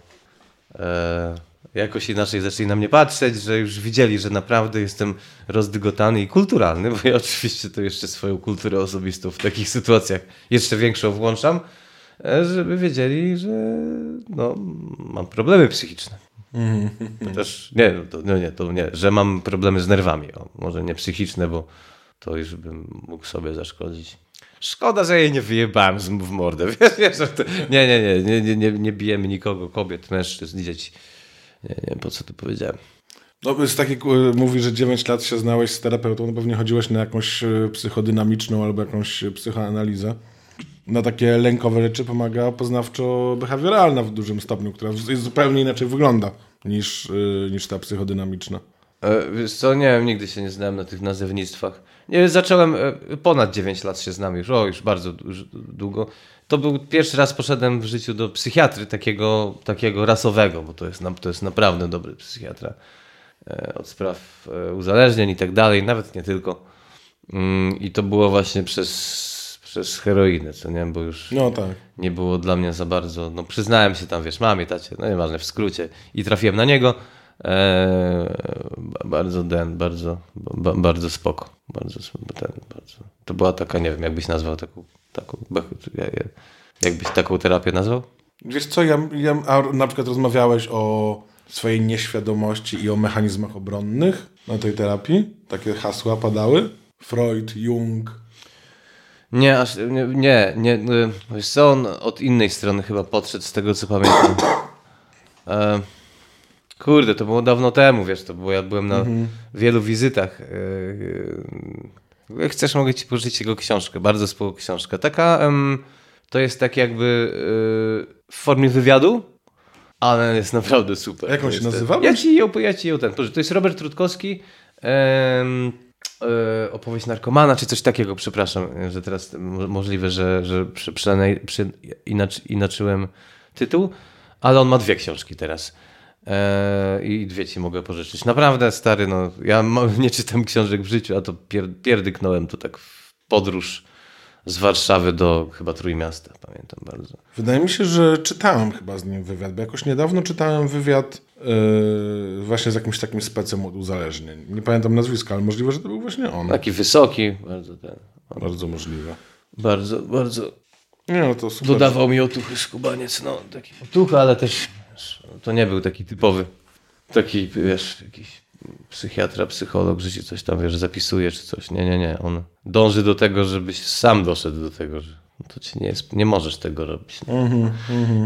e, jakoś inaczej zaczęli na mnie patrzeć, że już widzieli, że naprawdę jestem rozdygotany i kulturalny, bo ja oczywiście to jeszcze swoją kulturę osobistą w takich sytuacjach jeszcze większą włączam, e, żeby wiedzieli, że no, mam problemy psychiczne. To też nie, no to, no nie, to nie, że mam problemy z nerwami. O, może nie psychiczne, bo to już bym mógł sobie zaszkodzić. Szkoda, że jej nie wyjebałem w mordę. Wiesz, wiesz, to, nie, nie, nie, nie, nie, nie, nie bijemy nikogo, kobiet, mężczyzn, dzieci. Nie, nie wiem, po co to powiedziałem. No, z takiej, e, mówi, że 9 lat się znałeś z terapeutą, no pewnie chodziłeś na jakąś e, psychodynamiczną albo jakąś e, psychoanalizę. Na takie lękowe rzeczy pomaga poznawczo-behawioralna w dużym stopniu, która zupełnie inaczej wygląda niż, niż ta psychodynamiczna. Wiesz co, nie wiem, nigdy się nie znałem na tych nazewnictwach. Nie, zacząłem, ponad 9 lat się znam już, o, już bardzo du- długo. To był pierwszy raz poszedłem w życiu do psychiatry takiego, takiego rasowego, bo to jest, to jest naprawdę dobry psychiatra e, od spraw e, uzależnień i tak dalej, nawet nie tylko. Mm, I to było właśnie przez, przez heroinę, co nie, bo już No tak. nie było dla mnie za bardzo. No przyznałem się tam, wiesz, mamie, tacie, no nieważne, w skrócie. I trafiłem na niego. Eee, ba- bardzo den, bardzo, ba, bardzo spoko. Bardzo, ten, bardzo. To była taka, nie wiem, jakbyś nazwał taką, taką ja- ja- jakbyś taką terapię nazwał? Wiesz co, ja, ja a na przykład rozmawiałeś o swojej nieświadomości i o mechanizmach obronnych na tej terapii? Takie hasła padały? Freud, Jung. Nie, aż, nie, nie, nie, nie. Wiesz co, on od innej strony chyba podszedł z tego, co pamiętam. E, kurde, to było dawno temu, wiesz, to było, ja byłem na wielu wizytach. E, e, jak chcesz, mogę ci pożyczyć jego książkę, bardzo spoko książkę. Taka, to jest tak jakby e, w formie wywiadu, ale jest naprawdę super. Jak on się nazywał? Ja ci ją, ja ci ją ten, pożyczę. to jest Robert Trutkowski, opowieść narkomana, czy coś takiego, przepraszam, że teraz mo- możliwe, że, że przy, przy, inaczy, inaczyłem tytuł, ale on ma dwie książki teraz. E, I dwie ci mogę pożyczyć. Naprawdę, stary, no, ja nie czytam książek w życiu, a to pier, pierdyknąłem to tak w podróż z Warszawy do chyba Trójmiasta, pamiętam bardzo. Wydaje mi się, że czytałem chyba z nim wywiad, bo jakoś niedawno czytałem wywiad yy, właśnie z jakimś takim specem od uzależnień. Nie pamiętam nazwiska, ale możliwe, że to był właśnie on. Taki wysoki, bardzo ten, Bardzo możliwe. bardzo, bardzo Nie, no to super. Dodawał mi otuchy skubaniec, no taki otuchy, ale też to nie był taki typowy, taki wiesz, jakiś psychiatra, psycholog, że ci coś tam wiesz, zapisuje czy coś. Nie, nie, nie. On dąży do tego, żebyś sam doszedł do tego, że no to ci nie, jest, nie możesz tego robić. No.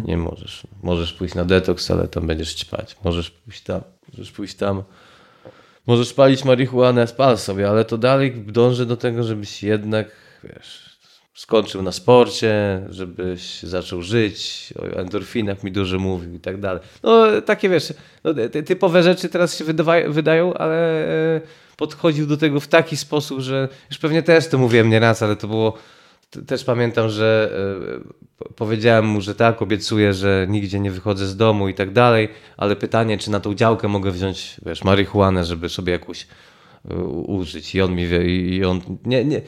Nie możesz. Możesz pójść na detoks, ale tam będziesz ćpać. Możesz pójść tam, możesz pójść tam. Możesz palić marihuanę, spal sobie, ale to dalej dąży do tego, żebyś jednak, wiesz, skończył na sporcie, żebyś zaczął żyć, o endorfinach mi dużo mówił i tak dalej. No takie, wiesz, no, ty- typowe rzeczy teraz się wydawa- wydają, ale e, podchodził do tego w taki sposób, że już pewnie też to mówiłem nieraz, ale to było Też pamiętam, że e, po- powiedziałem mu, że tak, obiecuję, że nigdzie nie wychodzę z domu i tak dalej, ale pytanie, czy na tą działkę mogę wziąć, wiesz, marihuanę, żeby sobie jakąś użyć. I on mi wie, i on, nie, nie,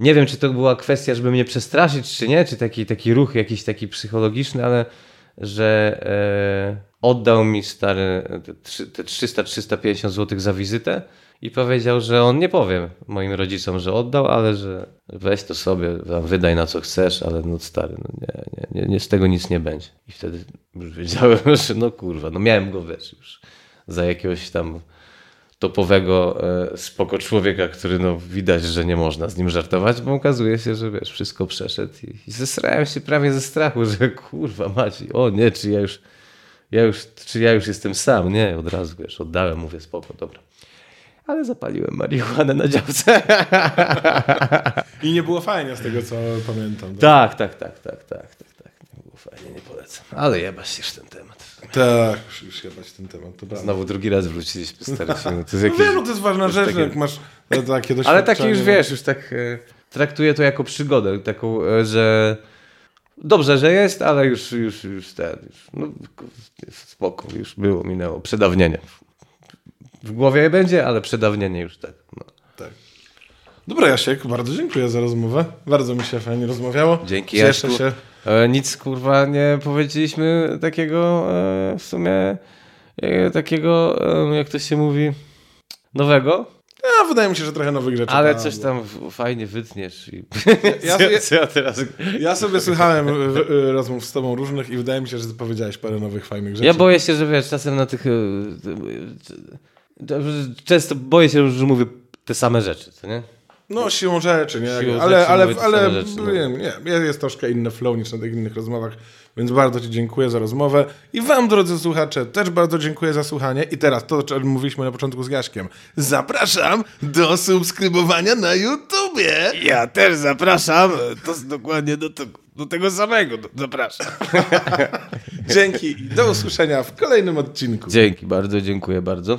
nie wiem, czy to była kwestia, żeby mnie przestraszyć, czy nie, czy taki, taki ruch jakiś taki psychologiczny, ale że e, oddał mi stary te, trzy- te 300-350 zł za wizytę i powiedział, że on nie powie moim rodzicom, że oddał, ale że weź to sobie, wydaj na co chcesz, ale no stary, no nie, nie, nie, nie, z tego nic nie będzie. I wtedy już wiedziałem, że no kurwa, no miałem go wiesz już za jakiegoś tam topowego, e, spoko człowieka, który no widać, że nie można z nim żartować, bo okazuje się, że wiesz, wszystko przeszedł i, i zesrałem się prawie ze strachu, że kurwa Maciej, o nie, czy ja już, ja już, czy ja już jestem sam, nie, od razu wiesz, oddałem, mówię spoko, dobra. Ale zapaliłem marihuanę na działce. I nie było fajnie z tego, co pamiętam. tak, tak, tak, tak, tak, tak, tak. Fajnie, nie polecam. Ale jebać już ten temat. Tak, już, już jebać ten temat, to prawda. Znowu drugi raz wróciliśmy, stary się. To jest No wiem, no to jest ważna rzecz, takie- jak masz e, takie doświadczenie. Ale taki już wiesz, już tak e, traktuję to jako przygodę, taką, e, że dobrze, że jest, ale już, już, już ten, już, no spoko, już było, minęło, przedawnienie. W głowie będzie, ale przedawnienie już tak. No. Tak. Dobra, Jasiek, bardzo dziękuję za rozmowę. Bardzo mi się fajnie rozmawiało. Dzięki Cieszę się. E, nic kurwa nie powiedzieliśmy takiego e, w sumie e, takiego, jak to się mówi, nowego, Ja, wydaje mi się, że trochę nowych rzeczy. ale coś tam fajnie wytniesz. I... Ja- ja- ja teraz... Ja sobie słuchałem rozmów z tobą różnych i wydaje mi się, że powiedziałeś parę nowych, fajnych rzeczy. Ja boję się, że wiesz, czasem na tych. Często boję się, że mówię te same rzeczy, co nie? No, siłą rzeczy, nie? Siłą ale rzeczy ale, ale rzeczy, no. wiem, nie, jest troszkę inny flow niż na tych innych rozmowach, więc bardzo Ci dziękuję za rozmowę. I Wam, drodzy słuchacze, też bardzo dziękuję za słuchanie. I teraz to, o czym mówiliśmy na początku z Jaśkiem. Zapraszam do subskrybowania na YouTubie. Ja też zapraszam. To dokładnie do, do tego samego. Zapraszam. Dzięki i do usłyszenia w kolejnym odcinku. Dzięki bardzo, dziękuję bardzo.